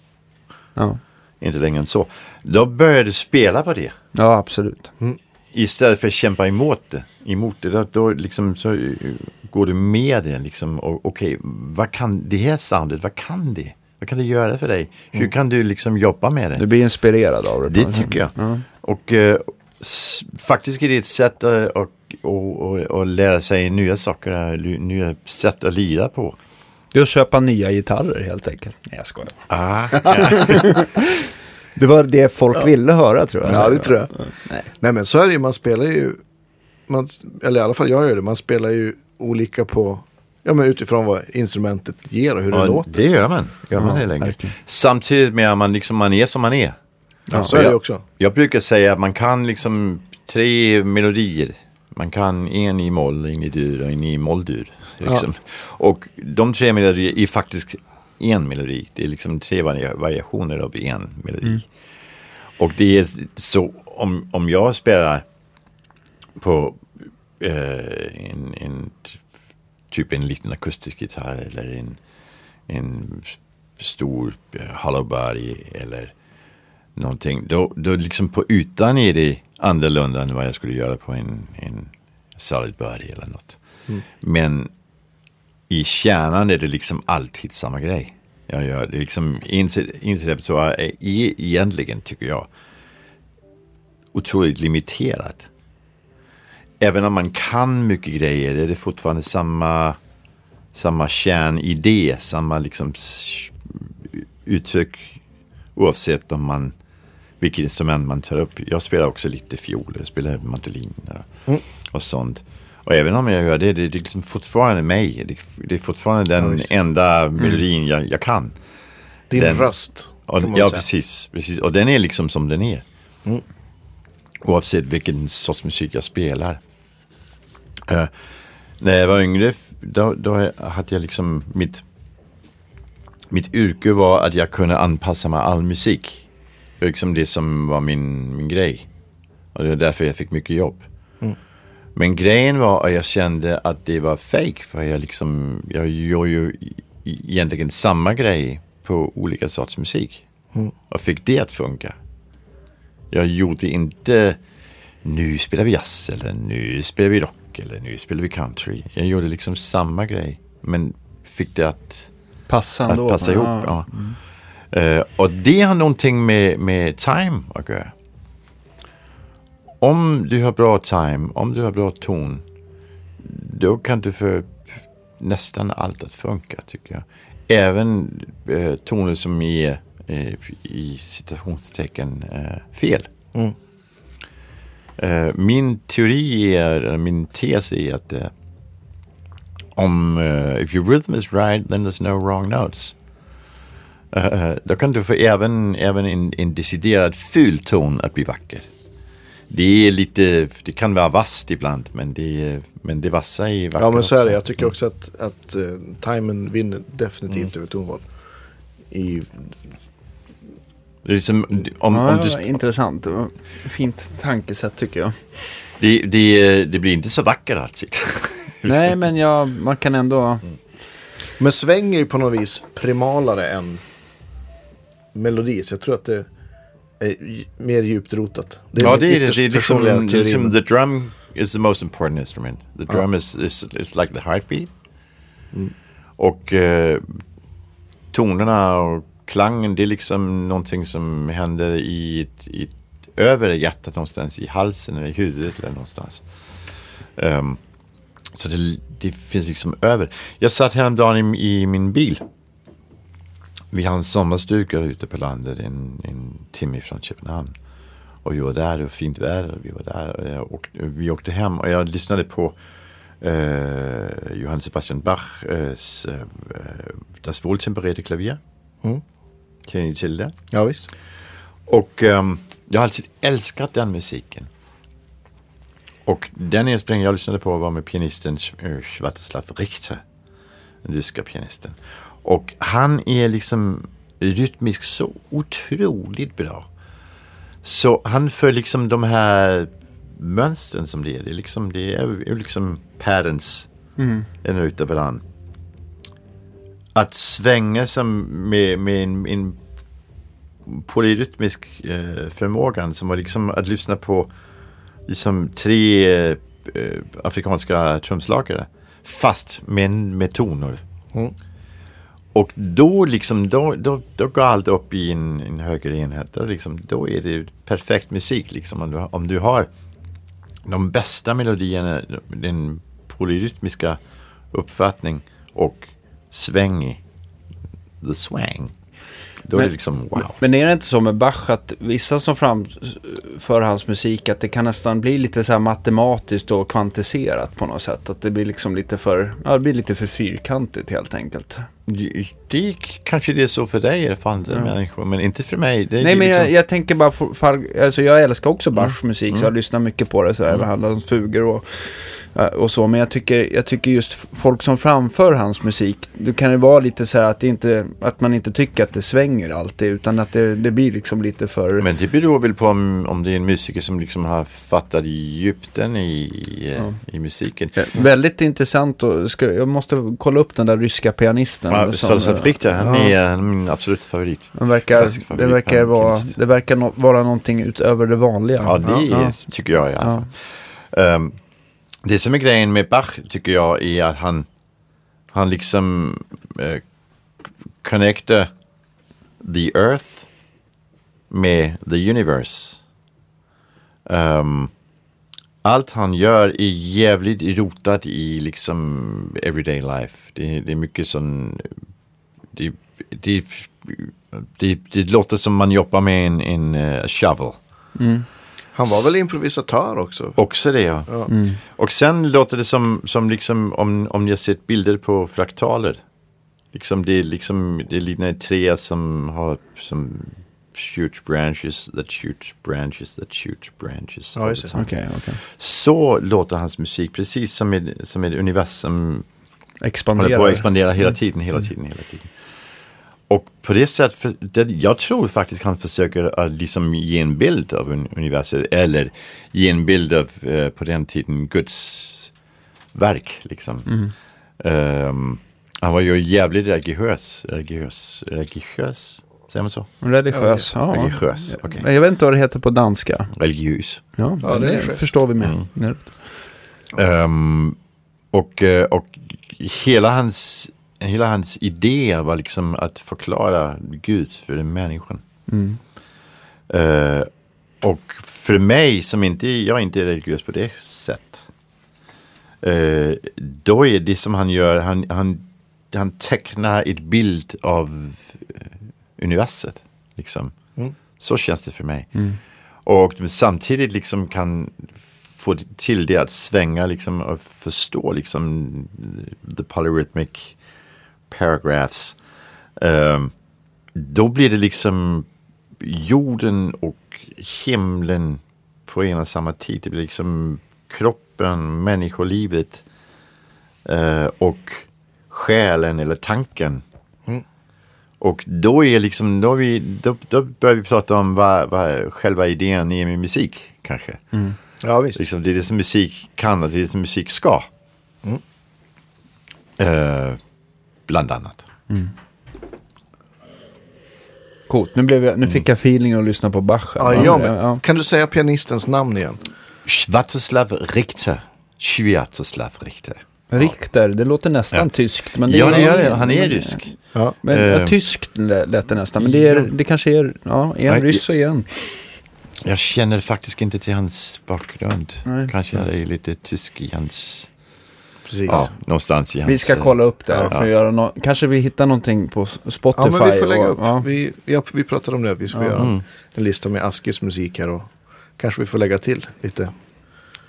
Ja. Inte längre än så. Då börjar du spela på det. ja, absolut. Istället för att kämpa emot det. Emot det då, då liksom så eh, går du med det liksom. Okej, vad kan det här soundet, vad kan det? Vad kan det göra för dig? Hur kan du liksom jobba med det? Du blir inspirerad av det. Det tycker jag. Ja. Och eh, faktiskt är det ett sätt att och, och, och, och lära sig nya saker, eh, nya sätt att lira på. Det är att köpa nya gitarrer helt enkelt. Nej, jag skojar. Ah, Det var det folk ville höra tror jag. Ja, det tror jag. Nej. Nej, men så är det ju. Man spelar ju, man, eller i alla fall jag gör det, man spelar ju olika på, ja men utifrån vad instrumentet ger och hur det ja, låter. det gör man. Gör man Ja, det längre. verkligen. Samtidigt med att man, liksom, man är som man är. Ja, så är det jag, också. Jag brukar säga att man kan liksom tre melodier. Man kan en i moll, en i dur och en i molldur. Liksom. Och de tre melodier är faktiskt en melodi. Det är liksom tre varia- variationer av en melodi. Och det är så, om, om jag spelar på, eh, en, en typ en liten akustisk gitarr eller en, en stor eh, hollowbody eller någonting. Då, då liksom på ytan är det annorlunda än vad jag skulle göra på en, en solid body eller något. Men i kärnan är det liksom alltid samma grej. Jag gör det liksom, instrumentrepertoar är e- egentligen, tycker jag, otroligt limiterat. Även om man kan mycket grejer är det fortfarande samma, samma kärnidé, samma liksom uttryck oavsett om man vilket instrument man tar upp. Jag spelar också lite fiol, jag spelar mandolin och, och sånt. Och även om jag gör det, det är liksom fortfarande mig. Det, är fortfarande den visst. enda melodin jag, jag kan. Din Den- röst. Och, ja, precis, precis. Och den är liksom som den är. Mm. Oavsett vilken sorts musik jag spelar. Eh, när jag var yngre, då, då hade jag liksom mitt, mitt yrke var att jag kunde anpassa mig all musik. Det var liksom det som var min, min grej. Och det var därför jag fick mycket jobb. Men grejen var att jag kände att det var fake för jag liksom, jag gör ju e- egentligen samma grej på olika sorts musik. Och fick det att funka. Jag gjorde inte, nu spelar vi jazz eller nu spelar vi rock eller nu spelar vi country. Jag gjorde liksom samma grej. Men fick det att Passa att passa ihop. Ja. Eh, och det har någonting med, med time att göra. Om du har bra time, om du har bra ton, då kan du få nästan allt att funka tycker jag. Även eh, toner som är eh, i citationstecken eh, fel. Mm. Eh, min teori är, min tes är att eh, om eh, if your rhythm is right then there's no wrong notes. Eh, då kan du få även, även en, en deciderad ful ton att bli vacker. Det är lite, det kan vara vasst ibland men det, är- men det vassa är vackert Ja men så är det. Jag tycker också att, att uh, timern vinner definitivt över tonval. I, Det är liksom, om, Ja, om det du, intressant. Fint tankesätt tycker jag. det, det, det blir inte så vackert alltid. Nej, men jag, man kan ändå... men sväng är ju på något vis primalare än melodi. Så jag tror att det mer djupt rotat. Det ja, är det. ytterst Det är liksom, det är liksom men- the drum is the most important instrument. The drum is, is, is like the heartbeat. Och eh, tonerna och klangen, det är liksom någonting som händer i ett, i ett över hjärtat någonstans, i halsen eller i huvudet eller någonstans. Ehm, så det, det finns liksom över. Jag satt häromdagen i, i min bil. Vi har en sommarstuga ute på landet en, en timme från Köpenhamn. Och vi var där, det var fint väder, vi var där och jag åkte, vi åkte hem och jag lyssnade på eh, Johann Sebastian Bachs eh, Das Wohltemperierte Klavier. Mm. Känner ni till det? Ja visst. Och ehm, jag har alltid älskat den musiken. Och den inspelningen jag lyssnade på var med pianisten eh, Svatoslav Richter. Den ryska pianisten. Och han är liksom rytmiskt så otroligt bra. Så han för liksom de här mönstren som det är. Det är liksom, det är, liksom patterns en utav varann. Att svänga som med, med en, en polyrytmisk eh, förmågan som var liksom att lyssna på liksom tre eh, afrikanska trumslagare. Fast med, med toner. Mm. Och då liksom, då, då, då går allt upp i en, en högre enhet. Då, liksom, då är det perfekt musik liksom. Om du, har- om du har de bästa melodierna, den polyrytmiska uppfattning och sväng i the swang. Då är Men- det liksom wow. Men är det inte så med Bach att vissa som framför hans musik att det kan nästan bli lite så här matematiskt och kvantiserat på något sätt? Att det blir liksom lite för, ja det blir lite för fyrkantigt helt enkelt. Det kanske det är så för dig eller för andra människor, men inte för mig. Det, Nej det men liksom, jag, jag tänker bara, för, för, alltså jag älskar också Bachs musik så jag lyssnar mycket på det sådär, det handlar om fugor och, ja, och så. Men jag tycker, jag tycker just folk som framför hans musik, det kan ju vara lite så här att, inte, att man inte tycker att det svänger alltid, utan att det, det blir liksom lite för... Men det beror väl på om, om det är en musiker som liksom har fattat djupten i, i, i musiken. Väldigt intressant och ska, jag måste kolla upp den där ryska pianisten. Ja, som- Svalsav Richter, han Ja. är min absolut favorit. Den verkar, Klassisk det favorit verkar, vara, det verkar no, vara någonting utöver det vanliga. Ja, det ja. tycker jag i alla fall. Ehm, det som är grejen med Bach tycker jag är att han, han liksom uh, connectar the earth med the universe. Ehm, allt han gör är jävligt rotat i liksom everyday life. Det, det är mycket sån... Det, det, det, det låter som man jobbar med en, en eh, shovel. Han var väl improvisatör också? Också det ja. Ja. Och sen låter det som, som liksom om, om ni har sett bilder på fraktaler. Liksom det är liksom, det liknar ett träd som har som shoots branches that shoots branches that shoots branches. Ja, just det. Okej, okej. Så låter hans musik, precis som ett, som ett universum håller på Expanderar. att expandera hela tiden, hela tiden, hela tiden. Och på det sättet, jag tror faktiskt han försöker att liksom ge en bild av un, universum, eller ge en bild av, eh, på den tiden, Guds verk. Liksom. Ehm, han var ju jävligt religiös, religiös, religiös, säger man så? Religiös, ja. Religiös, okej. Men Jag vet inte vad det heter på danska. Religiös. Ja, Ja, det är det förstår vi med. Mm. Ehm, och, eh, och hela hans, hela hans idé var liksom att förklara Gud för den människan. Mm. Eh, och för mig som inte, jag är inte religiös på det sätt. eh, då är det som han gör, han, han, han tecknar ett bild av eh, universet. Liksom. Mm. Så känns det för mig. Och samtidigt liksom kan få till det att svänga liksom och förstå liksom the polyrhythmic paragraphs. Ehm, då blir det liksom jorden och himlen på en och samma tid. Det blir liksom kroppen, människolivet eh, och själen eller tanken. Och då är liksom, då, vi, då, då börjar vi prata om vad, vad själva idén är med musik kanske. Ja, visst. Liksom, det är det som musik kan och det är det som musik ska. Eh, bland annat. Coolt, nu, blev jag, nu fick jag feeling att lyssna på Bach. Ja, med. ja. Kan du säga pianistens namn igen? Svatoslav Richter. Svatoslav Richter. Richter, det låter nästan Ja. tyskt. Men det Ja, är, det gör det. Han är rysk. Ja. Men, Eh. ja, tyskt lä- lät det nästan. Men det, är, Ja. det kanske är, ja, är han ryss så är han. Jag känner faktiskt inte till hans bakgrund. Nej. Kanske är lite tysk i hans... Precis. Ja, någonstans i hans... Vi ska eh, kolla upp det. här Ja. för att göra nå- kanske vi hittar någonting på Spotify. Ja, men vi får lägga och, upp. Ja. Vi, ja, vi pratade om det. Vi ska Ja. göra Mm. en lista med Askis musik här. Och kanske vi får lägga till lite.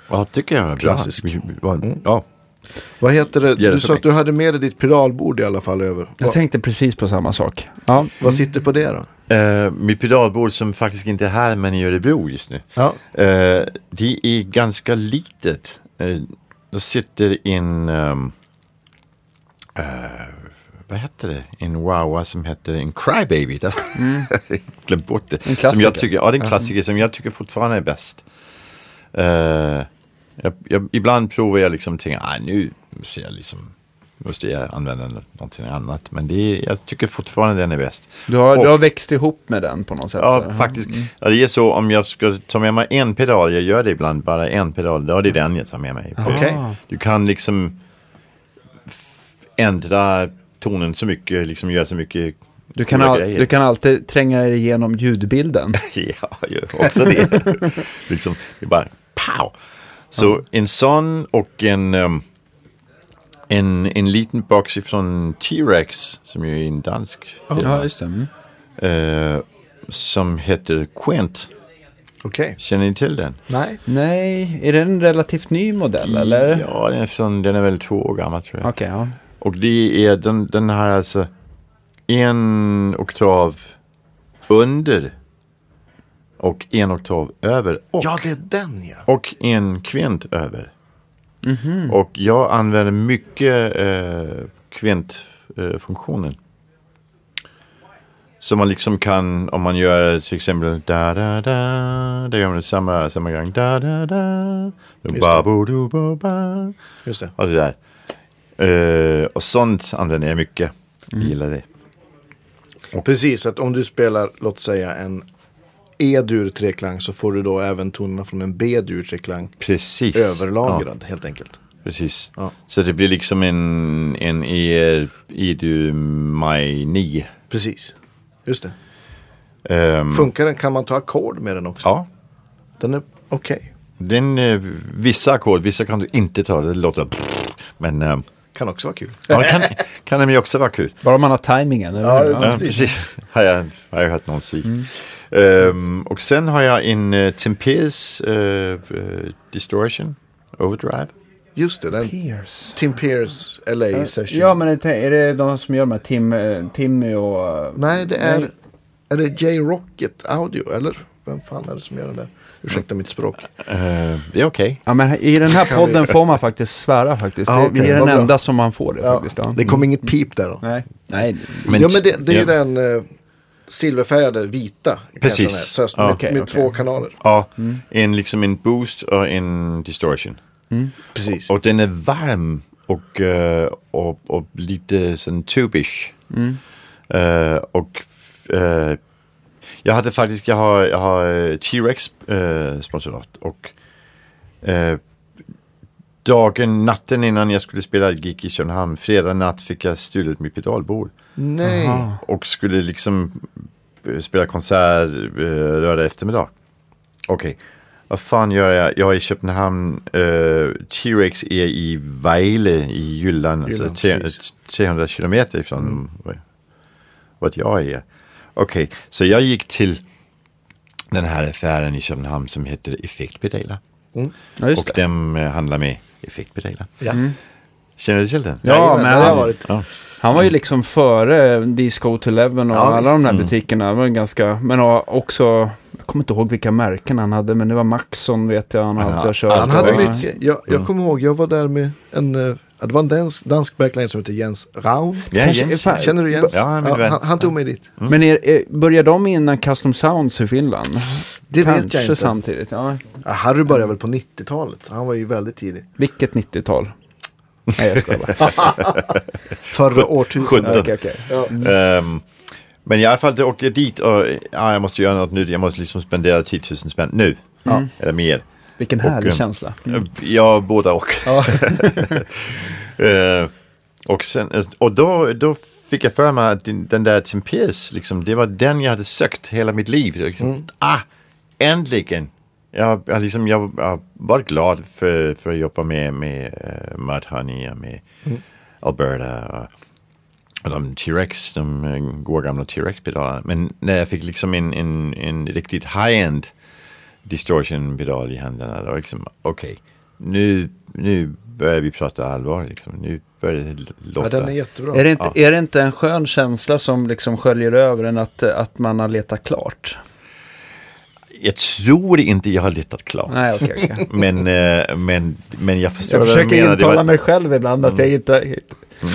Ja, tycker jag. Klassisk. Mm. Ja, Vad heter det? Det Du sa mig. att du hade med dig ditt pedalbord i alla fall över. Jag Vad, tänkte precis på samma sak. Ja. vad sitter på det då? Eh, mitt pedalbord som faktiskt inte är här men i Örebro just nu. Ja. Eh, det är ganska litet. Uh, det sitter en, um, eh, vad heter det, en Wawa som heter en Crybaby. Jag har glömt bort det. En som jag klassiker. tycker, ja, det är en klassiker som jag tycker fortfarande är bäst. Jag, jag, ibland provar jag liksom tänka, ah, nu måste jag liksom måste jag använda någonting annat. Men det är, jag tycker fortfarande den är bäst. Du, har, Och- du har växt ihop med den på något sätt. Ja, så. faktiskt. Ja, det är så om jag ska ta med mig en pedal, jag gör det ibland, bara en pedal, då är det den jag tar med mig. Okej. Ah. Du kan liksom ändra tonen så mycket, liksom göra så mycket Du kan, all, grejer. du kan alltid tränga dig igenom ljudbilden. Ja, jag också det. liksom, det är bara pow. Så en sån och en, um, en, en liten box ifrån T-Rex, som ju är en dansk firma, Ja, just det. Mm. eh, som heter Quent. Okej. Känner ni till den? Nej. Nej, är det en relativt ny modell eller? Ja, den är, från, den är väl två år gammal tror jag. Okej, ja. Och det är den, den här alltså en oktav under och en oktav över och, Ja, det är den ja. och en kvint över. Och jag använder mycket eh, kvintfunktionen. Så man liksom kan, om man gör till exempel da da da, det gör man samma, samma gång. Da da da, det. ba bo do ba ba. Just det. Och det där. Eh, och sånt använder jag mycket. Jag gillar det. Precis, att om du spelar, låt säga en E-dur treklang så får du då även tonerna från en B-dur treklang Precis. överlagrad helt enkelt. Precis. Ja. Så det blir liksom en, en er idu maj 9. Precis, just det. Ehm, Funkar den? Kan man ta ackord med den också? ja. Den är okej. Den, eh, vissa ackord, vissa kan du inte ta. Det låter... Men eh, Kan också vara kul. ja, det kan, kan det ju också vara kul. Bara man har tajmingen, Ja? Ja, precis. Har jag, har jag hört någon säga. Ehm, och sen har jag en uh, Timpees eh, eh, Distortion Overdrive. Just det, den Pierce. Tim Pierce LA session. Ja, men är är det de som gör de här Tim, eh, Timmy och... eh, Nej, det är, Nej. är det J-Rocket Audio eller? Vem fan är det som gör den där? Ursäkta mitt språk. Eh, det är okej. Ja, men i den här podden får man faktiskt svära faktiskt. Ja, Det- okej, vi är den bra. enda som man får det Ja, faktiskt. Ja. det kom inget pip där då. Nej. Nej. Men ja men det, det är ja. den eh, silverfärgade vita. Precis. är, Sös med, Ja. Okej, med okej. två kanaler. Ja, en, liksom en boost och en distortion. Precis. Och den är varm och, eh, och, och lite sån tubish. Eh, och eh, jag hade faktiskt, jag har, jag har T-Rex uh, sponsorat och dagen, natten innan jag skulle spela gig i Köpenhamn, fredag natt fick jag stulit mitt pedalbord. Nej. Aha. och skulle liksom eh, spela konsert eh, lördag eftermiddag. Okej, vad fan gör jag? Jag är i Köpenhamn, eh, T-Rex är i Vejle i Jylland, alltså Jylland, tre, precis. 300 kilometer ifrån mm. vart jag är. Okej, så jag gick till den här affären i Köpenhamn som heter Effektpedaler. Ja, just Och det. de eh, handlar med effektpedaler. Ja. Känner du till den? Ja, Jajamän, men det har varit. Ja. Han var ju liksom före Disco to Eleven och Ja, alla visst. de där Mm. butikerna. Det var ganska, men också, jag kommer inte ihåg vilka märken han hade, men det var Maxon vet jag han Ja, alltid har kört. Han hade och- mycket. Jag, jag kommer ihåg, jag var där med en, eh, ja, det var en dansk, dansk backline som heter Jens Raun. Ja, Kanske- Jens. fan, Känner du Jens? Ja, min vän. han, han tog mig dit. Men är, är, börjar de innan Custom Sounds i Finland? Det vet Kanske jag inte. samtidigt, ja. Ja, Harry började väl på 90-talet. Han var ju väldigt tidig. Vilket 90-tal? Nej, jag skojar bara. Förra årtusendet. Okej, okej. Ja. Ehm, men i alla fall, åkte jag dit och ja, jag måste göra något nu. Jag måste liksom spendera 10 000 spänn nu. Eller mer. Vilken Och, härlig eh, känsla. Ja, båda och. Eh, och sen, och då, då fick jag för mig att den, där Tim liksom, det var den jag hade sökt hela mitt liv. Liksom, Ah, äntligen! Jag, jag, liksom, jag, jag var glad för, för att jobba med, med uh, Mudhoney och med Alberta. Och, och de T-Rex, de eh, goda gamla T-Rex-pedalerna. Men när jag fick liksom en, en, en riktigt high-end distortion-pedal i händerna, då liksom, okej, nu, nu börjar vi prata allvar. Liksom. Nu börjar det Ja, låta. den är jättebra. Är det, inte, är det inte en skön känsla som liksom sköljer över en att, att man har letat klart? Jag tror inte jag har letat klart. Nej, okej, okej. Men, eh, men, men jag förstår Jag vad du försöker. Det intala var- mig själv ibland att jag inte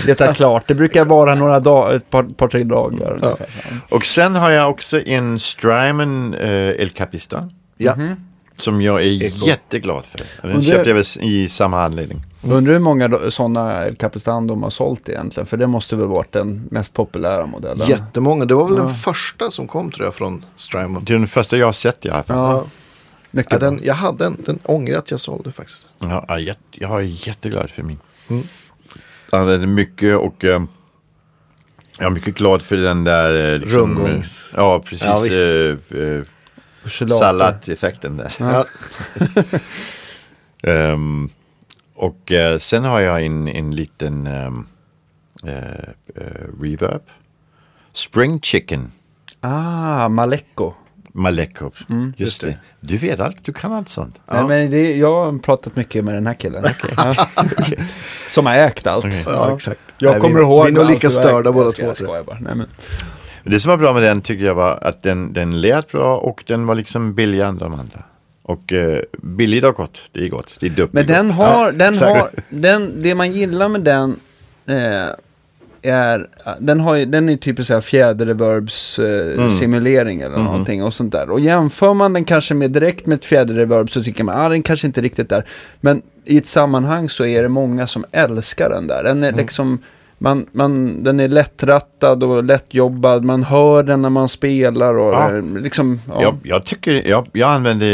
letar klart. Det brukar vara några dagar, ett par, par tre dagar ungefär. Och sen har jag också en Strymon eh, El Capistan. Ja. Som jag är Eko. jätteglad för. Den Och det- köpte jag väl i samma anledning. Undrar hur många sådana El Capistan de har sålt egentligen? För det måste väl varit den mest populära modellen? Jättemånga. Det var väl den första som kom tror jag från Strymon. Det är den första jag har sett i alla fall. Ja, Ja, mycket bra. den, jag hade den. Den ångrar att jag sålde faktiskt. Ja, jag, jag är jätteglad för min. Mm. Jag använder mycket och eh, jag är mycket glad för den där... Eh, liksom, Rundgångs. eh, Ja, precis. Ja, Salladeffekten där. Ja. Ehm, och eh, sen har jag en, en liten ehm, eh, eh, reverb. Spring Chicken. Ah, Maleko. Malekov. Mm, just det. Du vet allt, du kan allt sånt. Nej, men det, jag har pratat mycket med den här killen. Som har ägt allt. Okej. Ja, exakt. Jag Nej, kommer vi, ihåg Vi är nog lika störda båda två. Jag skojar bara. Nej, men. Det som var bra med den tycker jag var att den, den lät bra och den var liksom billigare än de andra. Och eh, billigt och gott, det är gott. Det är dubbelt Men den gott. har, den exakt. har, den, det man gillar med den eh, är, den har den är typ så här fjäderreverbs eh, Mm. simulering eller Mhm. någonting och sånt där. Och jämför man den kanske med direkt med ett fjäderreverb så tycker man, ah, den kanske inte riktigt där. Men i ett sammanhang så är det många som älskar den där. Den är Mm. liksom, man, man, den är lättrattad och lättjobbad, man hör den när man spelar och Ja. eh, liksom, ja. Jag, jag tycker, jag, jag använde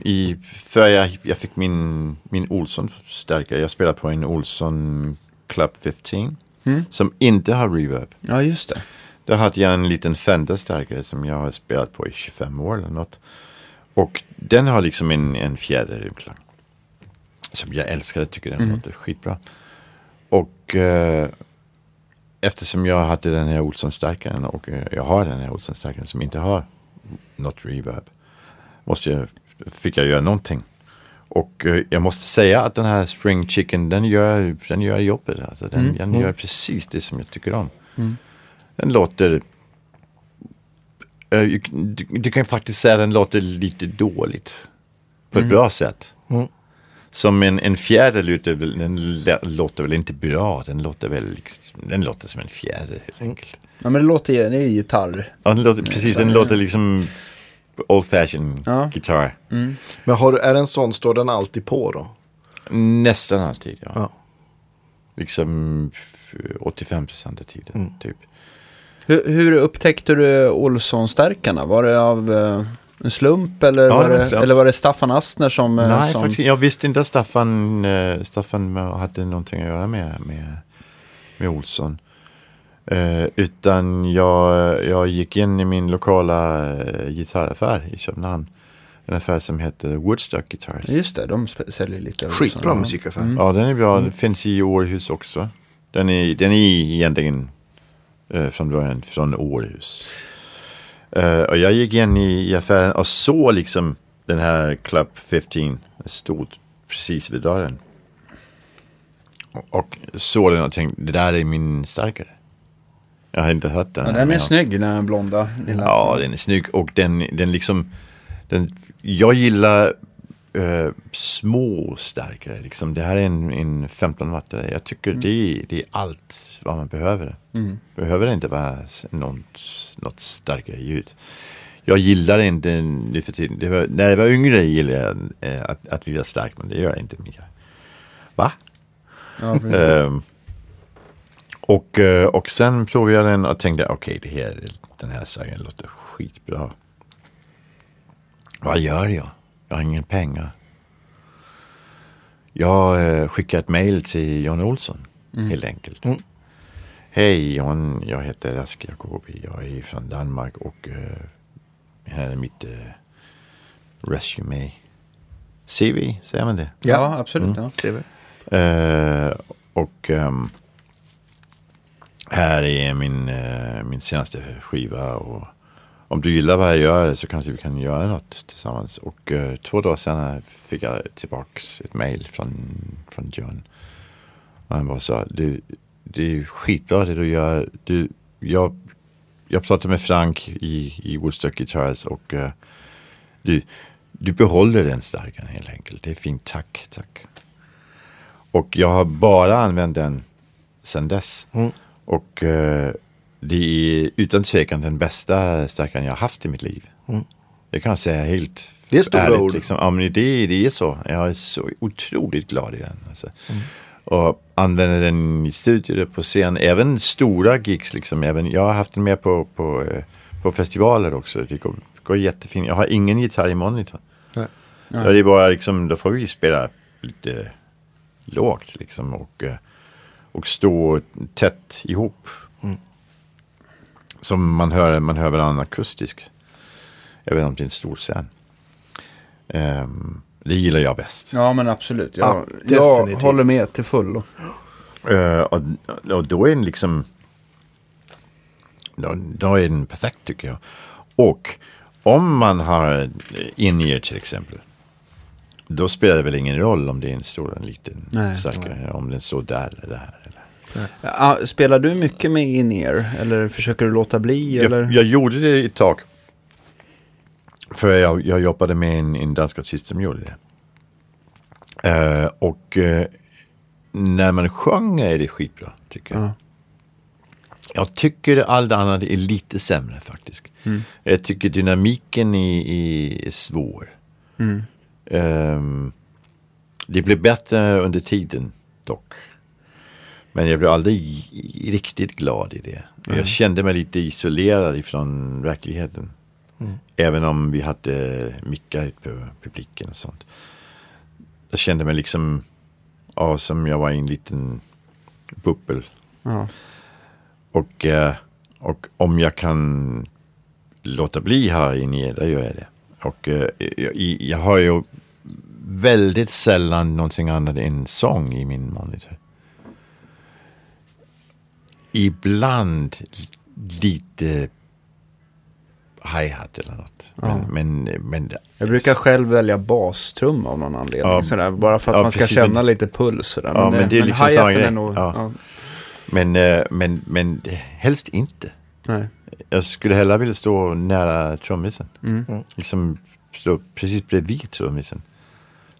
i, för jag, jag fick min, min Olsson stärkare. Jag spelar på en Olsson Club 15 Mm. som inte har reverb. ja, just det. Där hade jag en liten Fender stärkare som jag har spelat på i 25 år eller något. Och den har liksom en, en fjäderklang. Som jag älskar, jag tycker den Mm. låter skitbra. Och eh, eftersom jag hade den här Olsson-stärkaren och eh, jag har den här Olsson-stärkaren som inte har något reverb. Måste jag, fick jag göra någonting. Och eh, jag måste säga att den här Spring Chicken den gör, den gör jobbet. Alltså, den, Mm. den gör precis det som jag tycker om. Mm. Den låter... eh, du, du kan faktiskt säga att den låter lite dåligt. På ett Mm. bra sätt. Mm. Som en, en fjäder låter väl, den låter väl inte bra. Den låter väl liksom- den låter som en fjäder helt enkelt. Ja, men det låter ju, det är gitarr. Ja, den låter, precis, den låter liksom old fashion Ja. gitarr. Mm. Men har, är den sån, står den alltid på då? Nästan alltid, ja. Ja. Liksom f- 85 procent av tiden, Mm. typ. Hur, hur upptäckte du Olsson-stärkarna? Var det av eh, en slump eller, Ja, var det slump. eller var det Staffan Astner som... eh, Nej, som... faktiskt, jag visste inte att Staffan, eh, Staffan hade någonting att göra med, med, med Olsson. Eh, utan jag, jag gick in i min lokala eh, gitarraffär i Köpenhamn. En affär som heter Woodstock Guitars. Just det, de säljer lite. Skitbra Ja. musikaffär. Mm. Ja, den är bra. Den finns i Århus också. Den är, den är egentligen eh, från början från Århus. Eh, och jag gick in i, i affären och såg liksom den här Club 15. Det stod precis vid dörren. Och, och såg den och tänkte, det där är min starkare. Jag har inte hört den. Ja, den är snygg, den här blonda. lilla. Ja, den är snygg och den, den liksom, den, jag gillar eh, små starkare. Liksom. Det här är en, en 15 wattare. Jag tycker det, är, det är allt vad man behöver. Mm. Behöver inte bara s- något, något starkare ljud. Jag gillar inte nu för tiden. Det var, när jag var yngre gillade jag eh, att, att vilja stark, men det gör jag inte mer. Va? Ja. Ehm, och, eh, och sen provade jag den och tänkte okej, det här, den här sången låter skitbra. Vad gör jag? Jag har ingen pengar. Jag eh, skickar ett mail till Jan Olsson, helt enkelt. Mm. Hej Jan, jag heter Rask Jacobi. Jag är från Danmark och eh, här är mitt eh, resume. CV, säger man det? ja, absolut. Mm. Ja. Vi. Eh, och ehm, här är min, eh, min senaste skiva. Och om du gillar vad jag gör så kanske vi kan göra något tillsammans. Och eh, två dagar senare fick jag tillbaks ett mail från, från John. Och han bara sa, du, det är skitbra det du gör. Du, jag, jag pratade med Frank i, i Woodstock Guitars och eh, du, du behåller den starkare helt enkelt. Det är fint, tack, tack. Och jag har bara använt den sedan dess. Mm. Och eh, det är utan tvekan den bästa stärkaren jag har haft i mitt liv. Mm. Det kan jag säga helt Det är stora ärligt. ord. Liksom. Ja, men det, det är så. Jag är så otroligt glad i den. Alltså. Mm. Och använder den i studier på scen. Även stora gigs. Liksom. Även, jag har haft den med på, på, eh, på festivaler också. Det går, går jättefint. Jag har ingen gitarr i monitor. Nej. Ja, det är bara liksom, då får vi spela lite lågt liksom och, eh, och stå tätt ihop. Som man hör, man hör varandra akustiskt. Även om det är en stor scen. Ehm, det gillar jag bäst. ja, men absolut. Jag, Ja, jag håller med till fullo. Eh, och, och då är den liksom... Då, då är den perfekt tycker jag. Och om man har in-ear till exempel. Då spelar det väl ingen roll om det är en stor eller en liten Nej. stärkare. Om den står där eller där. Ja, spelar du mycket med in-ear? Eller försöker du låta bli? eller? Jag, jag gjorde det ett tag. För jag, jag jobbade med en, en dansk artist som gjorde det. Eh, och eh, när man sjunger är det skitbra tycker jag. Ja. Jag tycker allt annat är lite sämre faktiskt. Mm. Jag tycker dynamiken är, är svår. Mm. Ehm, det blir bättre under tiden dock. Men jag blev aldrig riktigt glad i det. Jag kände mig lite isolerad ifrån verkligheten. Även om vi hade mickar ut på publiken och sånt. Jag kände mig liksom ja, som jag var i en liten bubbel. Ja. Och, eh, och om jag kan låta bli här inne, då gör jag det. Och eh, jag, jag har ju väldigt sällan någonting annat än sång i min monitor. Ibland lite hi-hat eller något. Ja. Men, men, men Jag brukar själv välja bastrumma av någon anledning. Ja. Sådär, bara för att Ja, man ska precis, känna men- lite puls. Sådär. Ja, men det är liksom hi-haten är nog, Ja. ja. Men, eh, men, men helst inte. nej. Jag skulle hellre vilja stå nära trummisen. Mm. Liksom stå precis bredvid trummisen.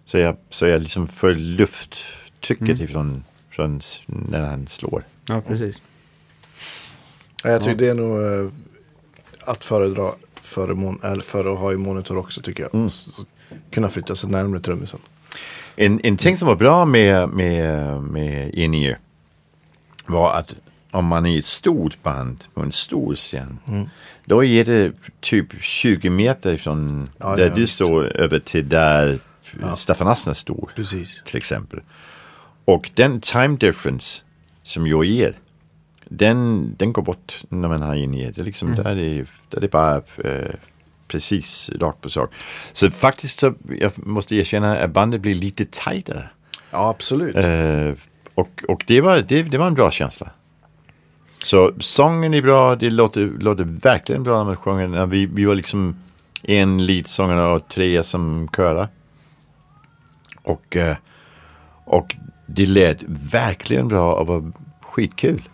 Så jag, så jag liksom får lufttrycket Mm. ifrån från när han slår. Ja, precis. Ja, Jag tycker det är nog eh, att föredra eller före att ha i monitor också tycker jag. Mm. Kunna flytta sig närmare trummisen. En, en ting som var bra med, med, med in-ear var att om man är i ett stort band på en stor scen. Då är det typ 20 meter ifrån Ja, där ja, du visst. står över till där Staffan Asner står. Precis. till exempel. Och den time difference som jag ger, den, den går bort när man har i det. är Liksom, där, är där är det bara eh, precis rakt på sak. Så faktiskt så, jag måste erkänna att bandet blir lite tajtare. Ja, absolut. Eh, och och det, var, det, det var en bra känsla. Så sången är bra, det låter, låter verkligen bra när man sjunger. När vi, vi var liksom en leadsångare och tre som körar. Och, eh, och det lät verkligen bra och var skitkul.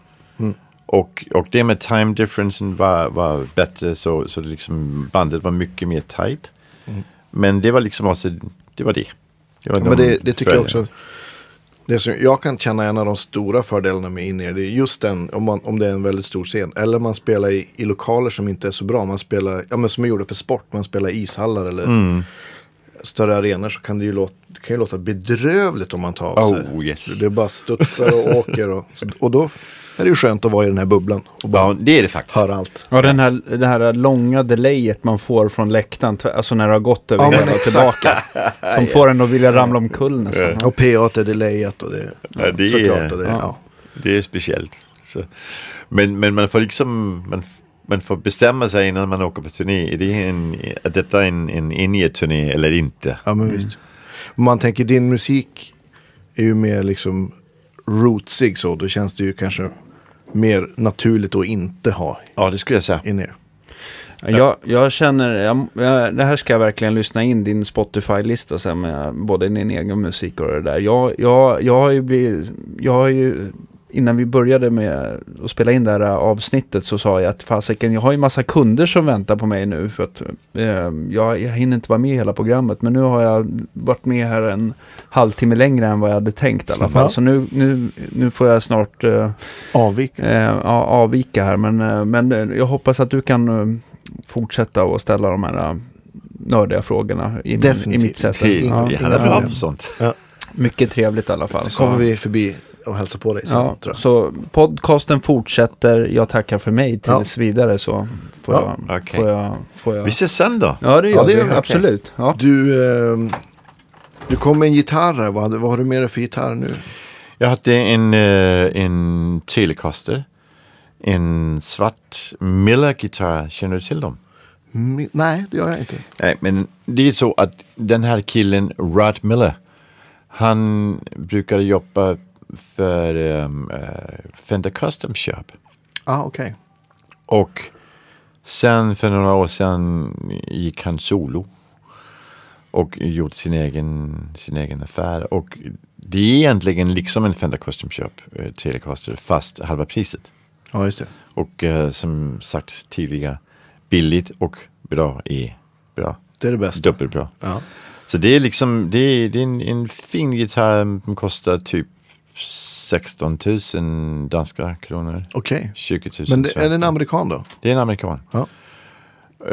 Och, och det med time differencen var, var bättre så, så liksom bandet var mycket mer tight. Men det var liksom också, det var det. det, var Ja, de men det, det tycker jag också. Det som jag kan känna en av de stora fördelarna med in det är just den, om, man, om det är en väldigt stor scen. Eller man spelar i, i lokaler som inte är så bra. Man spelar, ja men som jag gjorde för sport, man spelar i ishallar eller Mm. Större arenor så kan det ju låta, det kan ju låta bedrövligt om man tar av sig. Oh, yes. Det bara studsar och åker och, och då är det ju skönt att vara i den här bubblan och bara Ja, det är det faktiskt. höra allt. Ja, den här, det här långa delayet man får från läktaren, alltså när det har gått över Ja, hela tillbaka. Som får en att vilja ramla omkull nästan. Och P8 är delayat och det, Ja, det är- såklart. Och det, ja. ja. Det är speciellt. Så. Men, men man får liksom man, man får bestämma sig innan man åker på turné. Är det en, är detta en, en in-ear-turné eller inte? Ja men visst. Om man tänker din musik är ju mer liksom rootsig så. Då känns det ju kanske mer naturligt att inte ha Ja, det skulle jag säga. in er. Jag, jag känner, jag, jag, det här ska jag verkligen lyssna in, din Spotify-lista sen med både din egen musik och det där. Jag, jag, jag har ju blivit, jag har ju, innan vi började med att spela in det här avsnittet så sa jag att fasiken, jag har ju massa kunder som väntar på mig nu för att eh, jag, jag hinner inte vara med i hela programmet. Men nu har jag varit med här en halvtimme längre än vad jag hade tänkt i alla fall. Ja. Så nu, nu, nu får jag snart eh, Avvik. eh, ja, avvika här. Men, eh, men eh, jag hoppas att du kan eh, fortsätta att ställa de här nördiga frågorna i, min, i Definitivt. mitt sätt. Det, Ja, han är bra ja, på sånt. mycket trevligt i alla fall. Så kommer vi förbi och hälsar på dig sen Ja, tror jag. så podcasten fortsätter. Jag tackar för mig tills vidare så får, Ja, jag, okej. får jag... Får jag... Vi ses sen då. Ja, det gör Ja, det vi. gör vi. Absolut. Ja. Du, eh, du kom med en gitarr. Vad, vad har du med dig för gitarr nu? Jag hade en, eh, en Telecaster. En svart Miller-gitarr. Känner du till dem? Mi- nej, det gör jag inte. Nej, men det är så att den här killen, Rod Miller, han brukade jobba för um, Fender Custom Shop. Ah, okej. Och Sen för några år sedan gick han solo. Och gjorde sin egen, sin egen affär. Och det är egentligen liksom en Fender Custom Shop eh, Telecaster fast halva priset. Ja, just det. Och eh, som sagt tidigare, billigt och bra är bra. Det är det bästa. Dubbelbra. Ja. Så det är liksom, det är, det är en, en fin gitarr som kostar typ 16 000 danska kronor. Okej. 20 000 Men det, är det en amerikan då? Det är en amerikan. Ja.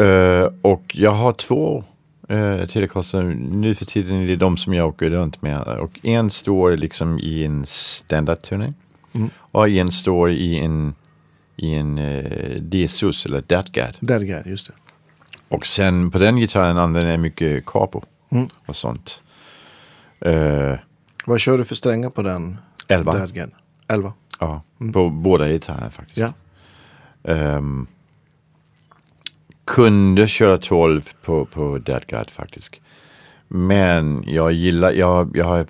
Eh, och jag har två uh, Telecaster. Nu för tiden är det de som jag åker runt med. Och en står liksom i en standardturning. Mm. Och en står i en, i en uh, DSUS eller DATGAD. Dergard, just det. Och sen på den gitarren använder jag mycket capo Mm. och sånt. Uh, Vad kör du för strängar på den? 11. Dergard? 11. Ja, på båda gitarrerna faktiskt. Ja. Ehm, kunde köra 12 på, på Dead God faktiskt. Men jag gillar, jag, jag har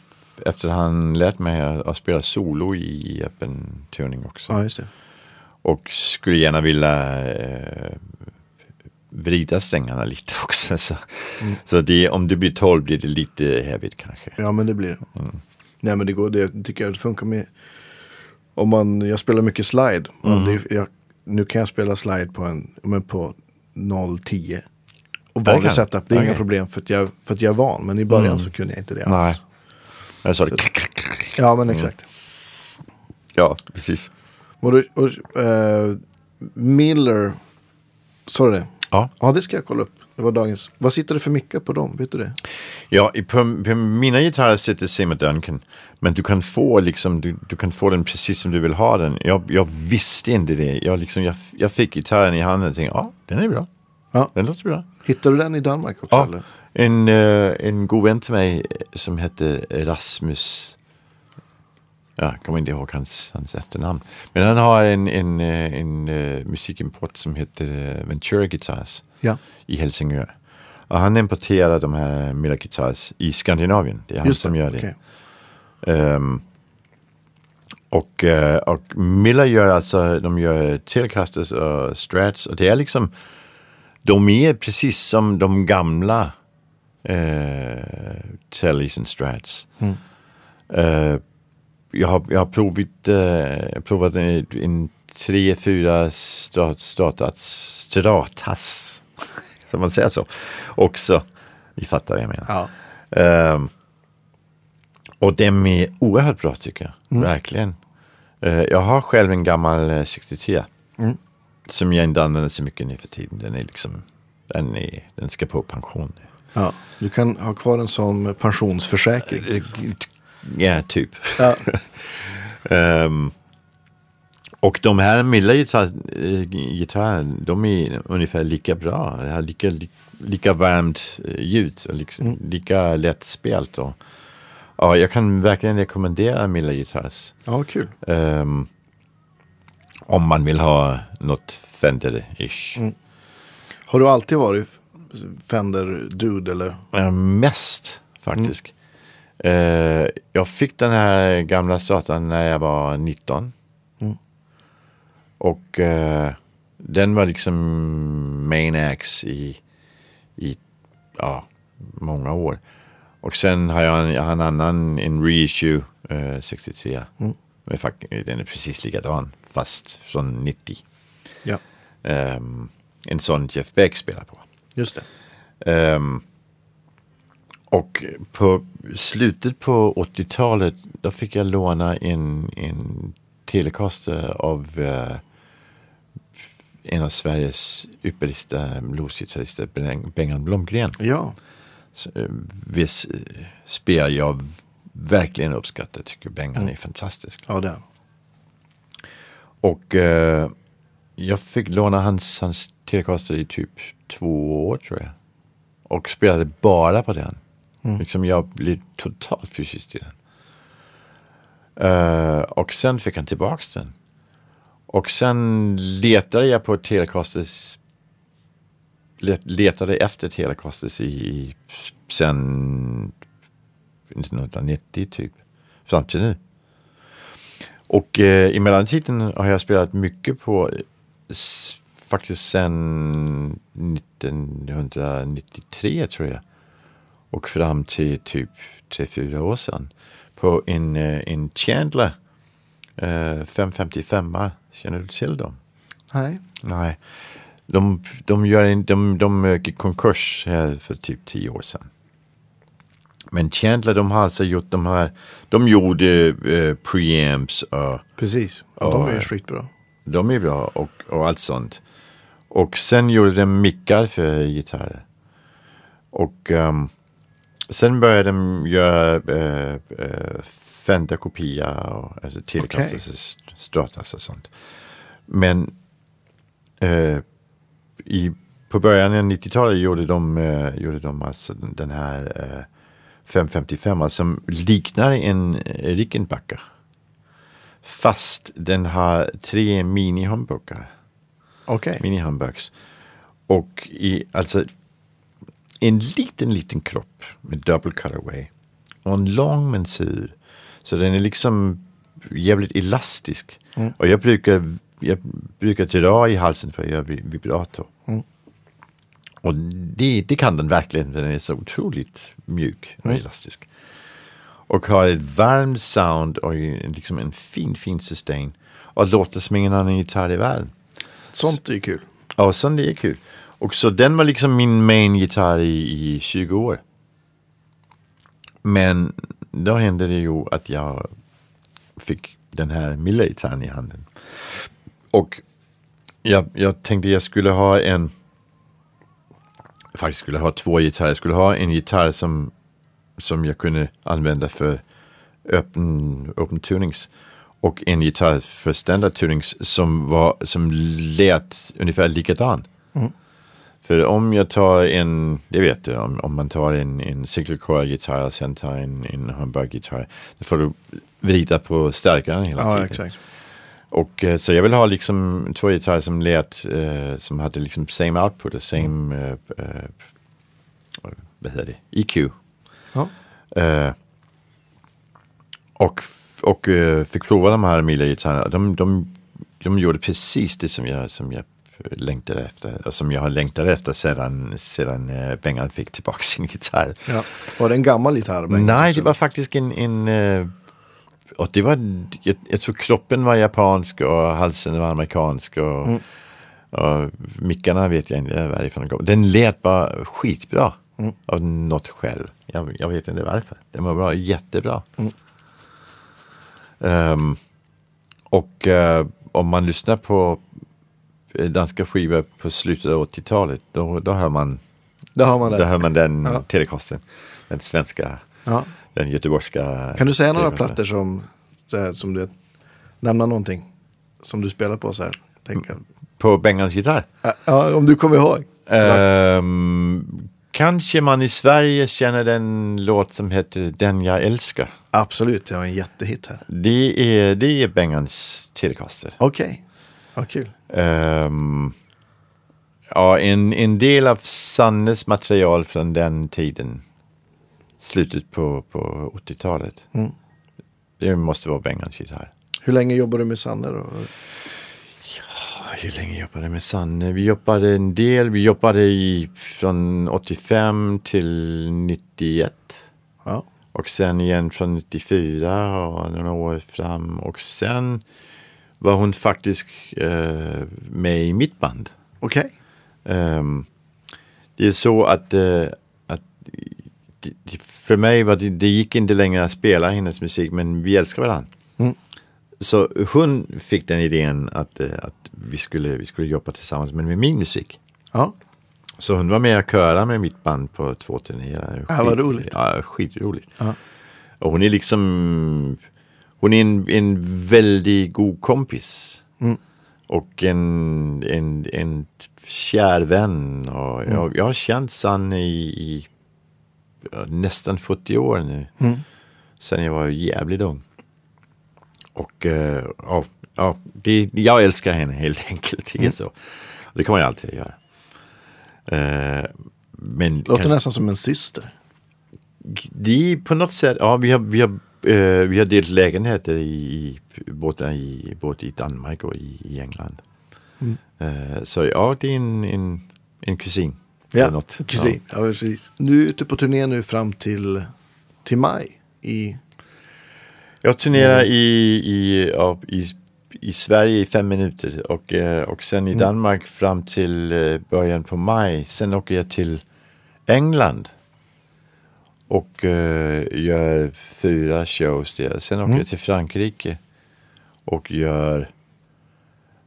efterhand lärt mig att, spela solo i öppen tuning också. Ja. Och skulle gärna vilja eh, vrida strängarna lite också. Så, så det, om det blir 12 blir det lite heavigt kanske. Ja, men det blir det. Mm. Nej, men det går. Det tycker jag det funkar med. Om man, jag spelar mycket slide. Mm. det, jag, nu kan jag spela slide på en, men på 0-10. Och vanlig setup, det är inga Okej. problem för att, jag, för att jag är van. Men i början Mm. så kunde jag inte det Nej. alls. Jag sa Så- det. Ja, men exakt. Ja, precis. Och, och, eh, Miller, sa du det? Ja. Ja, det ska jag kolla upp. Det var dagens. Vad sitter det för mickar på dem? Vet du det? Ja, på, på mina gitarrer sitter Seymour Duncan. Men du kan få liksom, du, du kan få den precis som du vill ha den. Jag, jag visste inte det. Jag, liksom, jag, jag fick gitarren i handen och tänkte, ja, den är bra. Ja. Den låter bra. Hittar du den i Danmark också? Ja, Eller? en, eh, en god vän till mig eh, som hette Rasmus. Ja, jag kommer inte ihåg hans, hans efternamn. Men han har en, en, eh, en, eh, musikimport som heter Ventura Guitars Ja, i Helsingör. Och han importerar de här Miller Guitars i Skandinavien. Det är han just som det. gör det. Okej. Ehm, och, eh, och Miller gör alltså, de gör Telecasters och Strats och det är liksom, de är precis som de gamla eh, Tellys and Strats. Mm. Eh, jag, har, jag har provat, eh, provat en, en tre, fyra stat, statats, stratas, som man säger så, också. Ni fattar vad jag menar. Ja. Ehm, och de är oerhört bra tycker jag. Mm. Verkligen. Eh, jag har själv en gammal eh, 63. Mm. Som jag inte använder så mycket nu för tiden. Den är liksom, den, är, den ska på pension. ja. Du kan ha kvar en sån pensionsförsäkring. Eh, Ja, typ. Ja. Ehm, och de här milda gitarr, gitarrerna, de är ungefär lika bra. Det har lika, li, lika varmt eh, ljud och liksom, Mm. lika lätt spelt. Och, ja, jag kan verkligen rekommendera milda gitarrs. ja, kul. Ehm, om man vill ha något Fender-ish. Mm. Har du alltid varit Fender-dude eller? Eh, mest faktiskt. Eh, jag fick den här gamla startaren när jag var 19. Och eh, den var liksom main axe i, i ja, många år. Och sen har jag en, jag har en annan, en reissue eh, 63. Mm. Den är precis likadan, fast från 90. Ja, Ehm, en sån Jeff Beck spelar på. just det. Ehm, och på slutet på 80-talet då fick jag låna en, en Telecaster av eh, en av Sveriges ypperligaste bluesgitarrister, Beng- Bengan Blomgren. Ja, eh, Viss eh, spel jag verkligen uppskattar. Tycker Bengan är fantastisk. ja det. Och eh, jag fick låna hans, hans Telecaster i typ två år tror jag. Och spelade bara på den. Mm. Liksom jag blev totalt förtjust i den. Eh, och sen fick han tillbaks den. Och sen letade jag på Telecasters. Let, letade efter Telecasters i, i sen 1990 typ. Fram till nu. Och eh, i mellantiden har jag spelat mycket på s- faktiskt sen 1993 tror jag. Och fram till typ 3-4 år sedan. På en, eh, en Chandler eh, 555. Känner du till dem? Nej. Nej. De, de, gör en, de, de gick konkurs för typ 10 år sedan. Men Chandler de har alltså gjort de här. De gjorde eh, preamps och Precis. Ja, Ja, de är ju ja. skitbra. de är bra och, och allt sånt. Och sen gjorde de mickar för gitarrer. Och ehm, sen började de göra uh, uh, Fender-kopia och alltså Telecaster okay. Stratas och sånt. Men eh, i, på början av 90-talet gjorde de, eh, gjorde de alltså den, här eh, 555 som liknar en eh, Rickenbacker. Fast den har tre mini-humbuckar. Okej. Mini-humbucks. Och i, alltså en liten, liten kropp med double colorway. Och en lång mensur. Så den är liksom jävligt elastisk. Mm. Och jag brukar, jag brukar dra i halsen för att göra vi- vibrato. Mm. Och det, det kan den verkligen, för den är så otroligt mjuk och Mm. elastisk. Och har ett varmt sound och liksom en fin, fin sustain. Och låter som ingen annan gitarr i världen. Sånt är kul. Ja, så det är kul. Och så den var liksom min main gitarr i, i 20 år. Men då hände det ju att jag fick den här milda gitarren i handen. Och jag, jag tänkte jag skulle ha en, faktiskt skulle ha två gitarrer. Jag skulle ha en gitarr som, som jag kunde använda för öppen, open tunings. Och en gitarr för standard tunings som, var, som lät ungefär likadan. Mm. För om jag tar en, det vet du, om, om man tar en, en single coil gitarr och sen tar en, en Humbuck gitarr. Då får du vrida på stärkaren hela Ja, tiden. exakt. Och eh, så jag vill ha liksom två gitarrer som lät, eh, som hade liksom same output och same, eh, eh, vad heter det, EQ. Ja. Och och fick prova de här milda gitarrerna. De, de, de gjorde precis det som jag, som jag längtade efter. Och som jag har längtat efter sedan, sedan eh, Bengan fick tillbaka sin gitarr. Ja. Var det en gammal gitarr? Bengt, Nej, det var faktiskt en... en eh, och det var, jag, jag tror kroppen var japansk och halsen var amerikansk. Och, Mm. och mickarna vet jag inte varifrån de kom. Den lät bara skitbra. Mm. Av något skäl. Jag, jag vet inte varför. Den var bra, jättebra. Mm. Ehm, och eh, om man lyssnar på eh, danska skivor på slutet av 80-talet. Då, då hör man Där har man då det. hör man den Ja. telecasten. Den svenska, Ja. den göteborgska. Kan du säga några plattor som, här, som du, nämna någonting som du spelar på så här? Tänk, På Bengans gitarr? Ja, om du kommer ihåg. Ehm, kanske man i Sverige känner den låt som heter Den jag älskar. Absolut, jag har en jättehit här. Det är, det är Bengans Telecaster. Okej, vad kul. Ehm, ja, en, en del av Sannes material från den tiden. Slutet på, på 80-talet. Mm. Det måste vara Bengans gitarr. Hur länge jobbar du med Sanne då? Ja, Hur länge jobbade jag med Sanne? Vi jobbade en del. Vi jobbade i, från 85 till 91. Ja, Och sen igen från 94 och några år fram. Och sen var hon faktiskt eh, med i mitt band. okej. Ehm, det är så att, eh, att det, för mig var det, det gick inte längre att spela hennes musik men vi älskar varandra. Mm. Så hon fick den idén att, eh, att vi, skulle, vi skulle jobba tillsammans men med min musik. Ja, Så hon var med och köra med mitt band på två turnéer. Ja, vad roligt. Ja, skitroligt. Ja. Och hon är liksom, hon är en, en väldigt god kompis. Mm. Och en, en, en kär vän. Och Mm. jag, jag har känt Sanne i, i nästan 40 år nu. Mm. Sen jag var jävligt ung. Och eh, ja, ja, det, jag älskar henne helt enkelt. Det är Mm. så. Det kommer jag alltid att göra. Eh, men låter kanske- nästan som en syster. det är på något sätt, ja vi har, vi har, vi har delt lägenheter i, både, i, både i Danmark och i, i England. Eh, så ja, det är en, en, en kusin. Ja, något. kusin. Ja. precis. Nu är du ute på turné nu fram till, till maj. I, Jag turnerar i, i, ja, i, i Sverige i fem minuter och, eh, och sen i Danmark fram till eh, början på maj. Sen åker jag till England och eh, gör fyra shows där. Sen åker jag till Frankrike och gör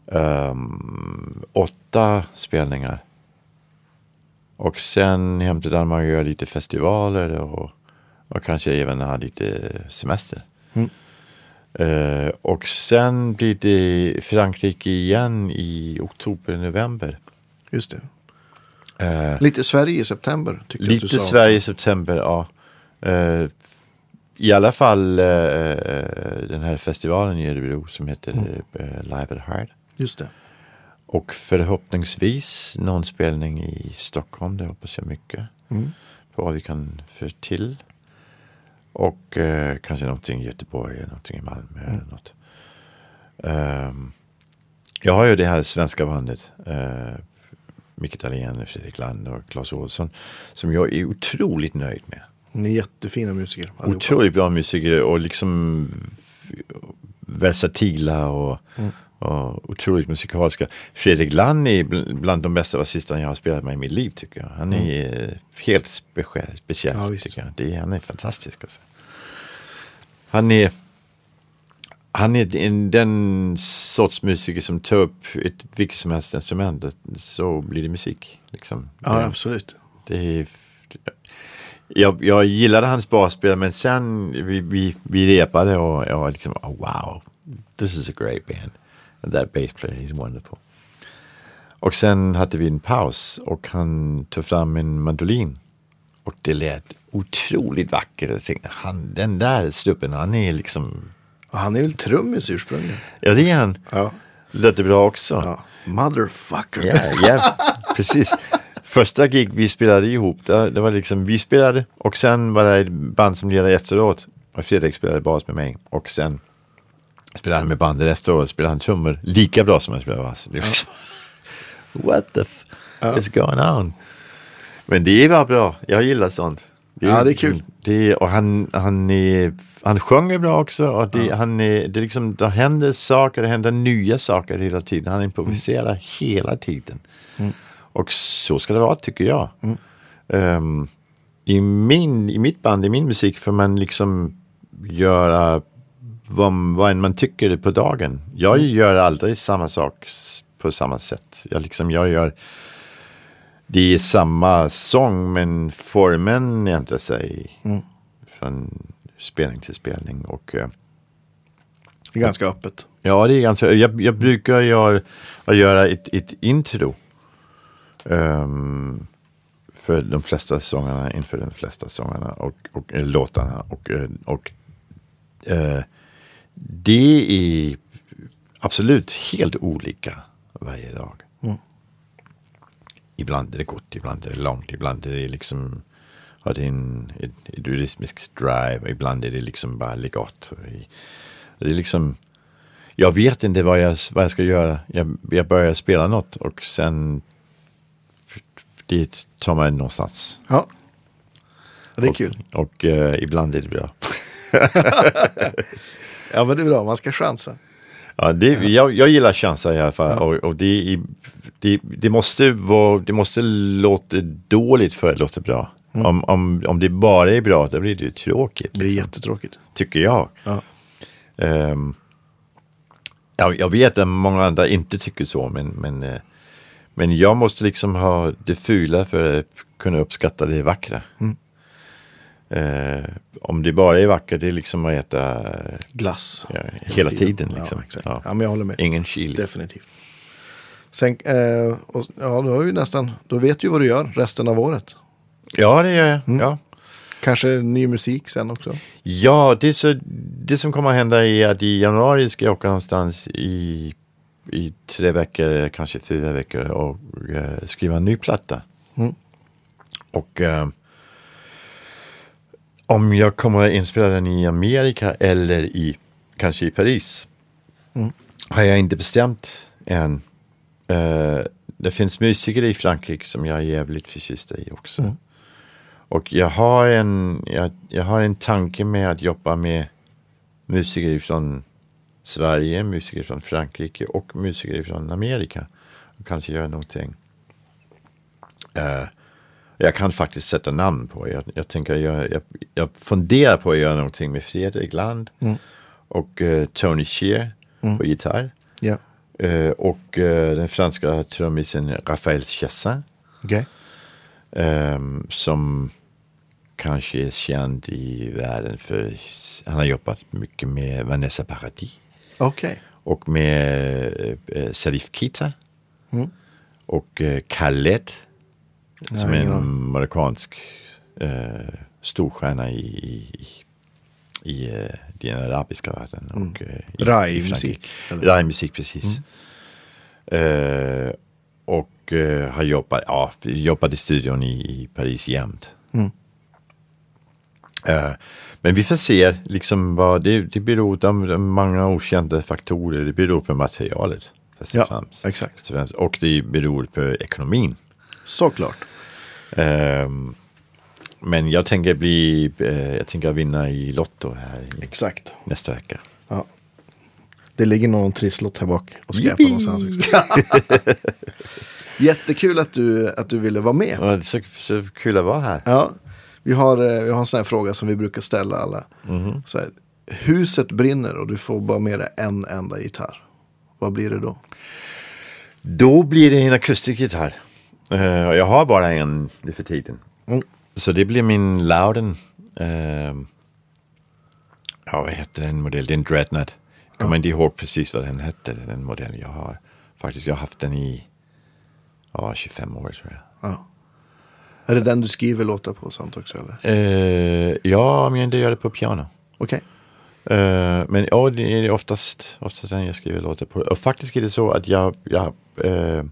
ehm, åtta spelningar. Och sen hem till Danmark och gör lite festivaler och, och kanske även ha lite semester. Eh, och sen blir det Frankrike igen i oktober, november. just det. Eh, Lite Sverige i september. Du lite sa. Sverige i september, ja. Eh, I alla fall eh, den här festivalen i Örebro som heter eh, Live at Heart. Just det. Och förhoppningsvis någon spelning i Stockholm, det hoppas jag mycket. Mm. På vad vi kan få till. Och eh, kanske någonting i Göteborg, eller någonting i Malmö eller något. Ehm, jag har ju det här svenska bandet. Uh, Micke Dahlén, Fredrik Land och Claes Olsson. Som jag är otroligt nöjd med. Ni är jättefina musiker. allihopa. Otroligt bra musiker och liksom versatila och, och otroligt musikaliska. Fredrik Land är bl- bland de bästa basisterna jag har spelat med i mitt liv tycker jag. Han är eh, helt specie- speciell Ja, tycker jag. Det han är fantastisk alltså. Han är han är en, den sorts musiker som tar upp ett vilket som helst instrument så blir det musik. Liksom. Ja, absolut. det är, jag, jag gillade hans basspel men sen vi, vi, vi repade och jag var liksom oh, wow, this is a great band. And that bass player, he's wonderful. Och sen hade vi en paus och han tog fram en mandolin. Och det lät otroligt vackert. Jag tänkte, han, den där snubben, han är liksom, Och han är väl trummis ursprungligen. ja det är han. Ja. Låter bra också. ja. Motherfucker. Ja, ja, precis. Första gig vi spelade ihop, det, var liksom vi spelade och sen var det ett band som lirade efteråt. Och Fredrik spelade bas med mig och sen spelade han med bandet efteråt, spelade han trummor lika bra som han spelade bas. Liksom, What the f is going on? Men det var bra, jag gillar sånt. Ja, det är kul. Det, och han, han, är, han sjunger bra också. Och det, han är, det, är liksom, det händer saker, det händer nya saker hela tiden. Han improviserar hela tiden. Och så ska det vara tycker jag. Ehm, i, min, I mitt band, i min musik får man liksom göra vad, vad man tycker på dagen. Jag gör aldrig samma sak på samma sätt. Jag, liksom, jag gör det är samma sång men formen ändrar sig från spelning till spelning. Och, eh, Det är ganska öppet. Ja, det är ganska, jag, jag brukar göra, att göra ett, ett intro. ehm, för de flesta sångarna, inför de flesta sångarna och, och eller låtarna. Och, eh, och eh, det är absolut helt olika varje dag. Ibland är det kort, ibland är det långt, ibland är det liksom har det en, ett, rytmisk drive, ibland är det liksom bara legato. Det är liksom jag vet inte vad jag, vad jag ska göra. Jag, jag börjar spela något och sen det tar mig någonstans. Ja. Ja, Det är och, kul. Och eh, ibland är det bra. Ja, men det är bra. Man ska chansa. Ja, det, jag, jag gillar chanser i alla fall. Och, och det, det, det, måste vara, det måste låta dåligt för att låta bra. Om, om, om det bara är bra, då blir det ju tråkigt. Det blir liksom. jättetråkigt. tycker jag. Ja. Ehm, ja, jag vet att många andra inte tycker så, men, men, eh, men jag måste liksom ha det fula för att kunna uppskatta det vackra. Eh, om det bara är vackert, det är liksom att äta Glass. ja, hela tiden. Liksom. Ja. Ja. Ja, men jag håller med. Ingen chili. Definitivt. Sen, eh, och, ja, då, har ju nästan, då vet du ju vad du gör resten av året. Ja, det gör jag. Ja. Kanske ny musik sen också. Ja, det, så, det som kommer att hända är att i januari ska jag åka någonstans i, i tre veckor, kanske fyra veckor och eh, skriva en ny platta. Mm. Och eh, om jag kommer att inspela den i Amerika eller i kanske i Paris Mm. har jag inte bestämt än. Eh, det finns musiker i Frankrike som jag är jävligt förtjust i också. Mm. Och jag har, en, jag, jag har en tanke med att jobba med musiker från Sverige, musiker från Frankrike och musiker från Amerika. Och kanske göra någonting. Eh, jag kan faktiskt sätta namn på. Jag, jag tänker, jag, jag, jag funderar på att göra någonting med Fredrik Land Mm. och eh, Tony Shear på gitarr. Ja, Eh, och eh, den franska trummisen Raphaël Chassin. okej. ehm, som kanske är känd i världen för han har jobbat mycket med Vanessa Paradis. Okej. Och med eh, Salif Keita. Mm. Och Khaled. Som är en marockansk eh, storstjärna i, i, i, i eh, den arabiska världen. Och, eh, i, Rai-musik, i eller? Rai-musik, precis. Eh, och eh, har jobbat, ja, jobbat i studion i, i Paris jämt. Mm. Eh, men vi får se, liksom vad, det, det beror på många okända faktorer. Det beror på materialet. Ja, exakt. Och det beror på ekonomin. Såklart. Ehm, men jag tänker bli, eh, jag tänker vinna i Lotto här i, Exakt. nästa vecka. Ja. Det ligger någon trisslott här bak och skräpar någonstans. Jättekul att du, att du ville vara med. Ja, det är så, så kul att vara här. Ja, vi har, eh, vi har en sån här fråga som vi brukar ställa alla. Så här, huset brinner och du får bara med dig en enda gitarr. Vad blir det då? Då blir det en akustikgitarr. Uh, jag har bara en nu för tiden. Mm. Så det blir min Louden. ehm, ja, vad heter den modell? Det är en Dreadnought. Jag kommer inte ihåg precis vad den hette, den modell jag har. Faktiskt, jag har haft den i ja, 25 år tror jag. Ja. Är det den du skriver låtar på sånt också eller? Eh, ja, men det gör det på piano. Okej. Eh, men ja, det är oftast, oftast den jag skriver låtar på. Och faktiskt är det så att jag, jag eh,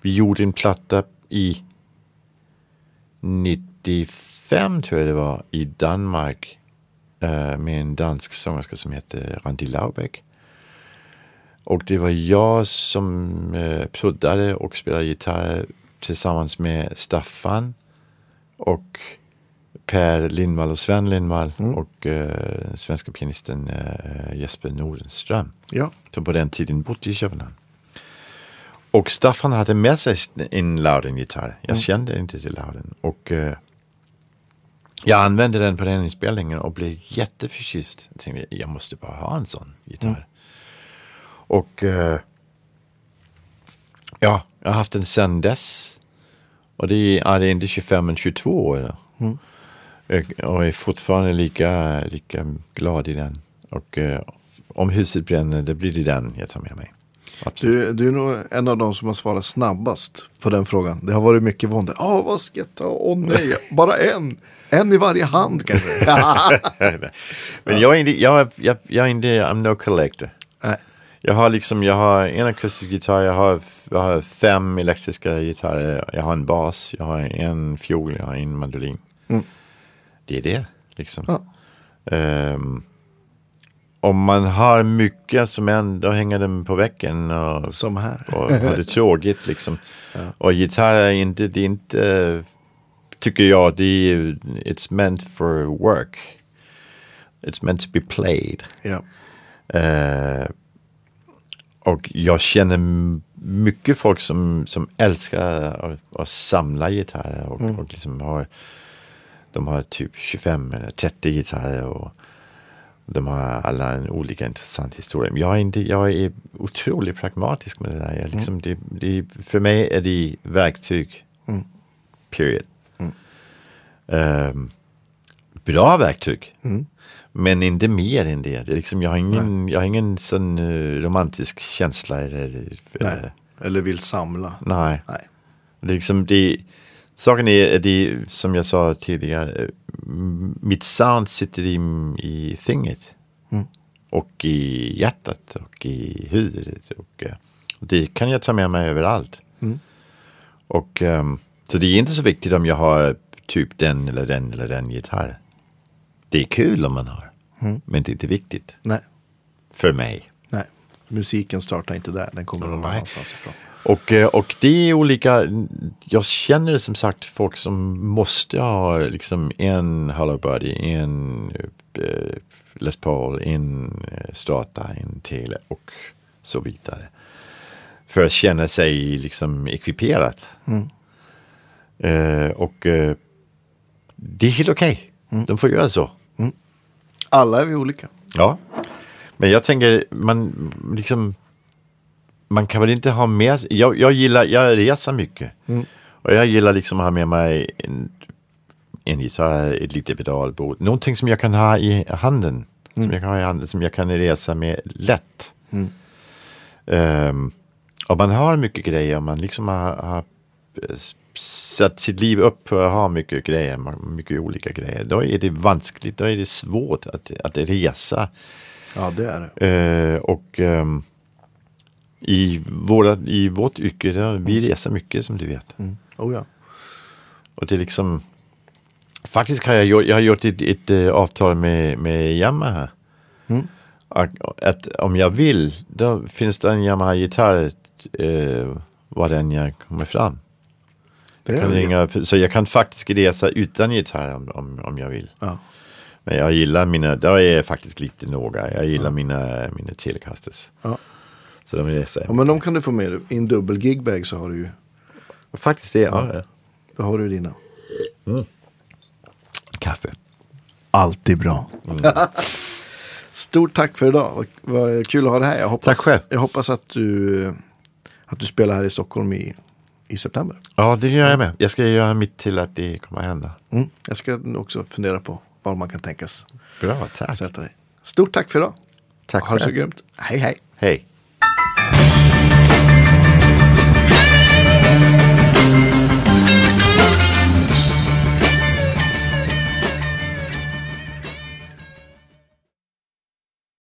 vi gjorde en platta i 95 tror jag det var i Danmark eh, med en dansk sångerska som heter Randi Laubeck. Och det var jag som eh, proddade och spelade gitarr tillsammans med Staffan och Per Lindvall och Sven Lindvall och eh, svenska pianisten eh, Jesper Nordenström. Ja. Som på den tiden bodde i Köpenhamn. Och Staffan hade med sig en Louden-gitarr. Jag kände inte till Louden. Och eh, jag använde den på den inspelningen och blev jätteförtjust. Jag tänkte, jag måste bara ha en sån gitarr. Och eh, ja, jag har haft den sedan dess. Och det är, ja, det är inte 25 men 22 år. Mm. Och- Och är fortfarande lika, lika glad i den. Och eh, om huset bränner, då blir det den jag tar med mig. Du, du är nog en av de som har svarat snabbast på den frågan. Det har varit mycket vånda. Åh, vad ska jag ta? Åh nej, bara en. En i varje hand kanske. Men jag är inte, jag, jag, jag är inte, I'm no collector. nej. Jag har liksom, jag har en akustisk gitarr, jag har, jag har fem elektriska gitarrer, jag har en bas, jag har en fiol, jag har en mandolin. Mm. Det är det, liksom. Ja. Ehm, om man har mycket som ändå hänger dem på väggen och, Som här. och har det tråkigt liksom. Och gitarr är inte, det är inte, tycker jag, det är, it's meant for work. It's meant to be played. Ja. Eh, och jag känner mycket folk som, som älskar att, att samla gitarrer. Och, och liksom har, de har typ 25 eller 30 gitarrer. Och de har alla en olika intressant historia. Jag är, inte, jag är otroligt pragmatisk med det där. Jag liksom, det, det, för mig är det verktyg. Mm. Period. Ehm, bra verktyg. Mm. Men inte mer än det. det är liksom, jag, har ingen, jag har ingen sån eh, romantisk känsla. Eller, eller, Eller vill samla. nej. Nej. Det är liksom, det, saken är, det, som jag sa tidigare, eh, mitt sound sitter i, i fingret. Mm. Och i hjärtat och i huvudet. Och, eh, det kan jag ta med mig överallt. Mm. Och, ehm, så det är inte så viktigt om jag har typ den eller den eller den gitarr. Det är kul om man har. Mm. Men det är inte viktigt. Nej. För mig. Nej. Musiken startar inte där. Den kommer någon annanstans ifrån. Och, eh, och det är olika, jag känner som sagt folk som måste ha liksom en Hello Buddy, en eh, Les Paul, en eh, Strata, en Tele och så vidare. För att känna sig liksom ekviperat. Mm. Eh, och eh, det är helt okej. De får göra så. Alla är vi olika. Ja. Men jag tänker, man liksom man kan väl inte ha med sig, jag, jag gillar, jag reser mycket. Och jag gillar liksom att ha med mig en, en gitarr, ett litet pedalbord, någonting som jag kan ha i handen. Som jag kan ha i handen, som jag kan resa med lätt. Ehm, och man har mycket grejer, man liksom har, har satt sitt liv upp för att ha mycket grejer, mycket olika grejer. Då är det vanskligt, då är det svårt att, att resa. Ja, det är det. Eh, och ehm, i, våra, i vårt yrke, där, vi reser mycket som du vet. Mm. Oh, ja. Och det är liksom, faktiskt har jag gjort, jag har gjort ett, ett eh, avtal med, med Yamaha. Mm. Att, att om jag vill, då finns det en Yamaha-gitarr eh, var den jag kommer fram. Jag kan ringa, så jag kan faktiskt resa utan gitarr om, om, om jag vill. Ja. Men jag gillar mina, då är jag faktiskt lite noga. Jag gillar mina, mina Telecasters. Ja. Så de reser ja, jag. men de kan du få med dig. I en dubbel gigbag så har du ju Faktiskt det, ja. då har du dina. Kaffe. Alltid bra. Stort tack för idag. Vad, kul att ha det här. Jag hoppas, Tack själv. Jag hoppas att du, att du spelar här i Stockholm i, i september. Ja, det gör jag med. Jag ska göra mitt till att det kommer att hända. Mm. Jag ska också fundera på var man kan tänkas Bra, tack. sätta dig. Stort tack för idag. Tack Ha det så själv. grymt. Hej hej. Hej. Hey!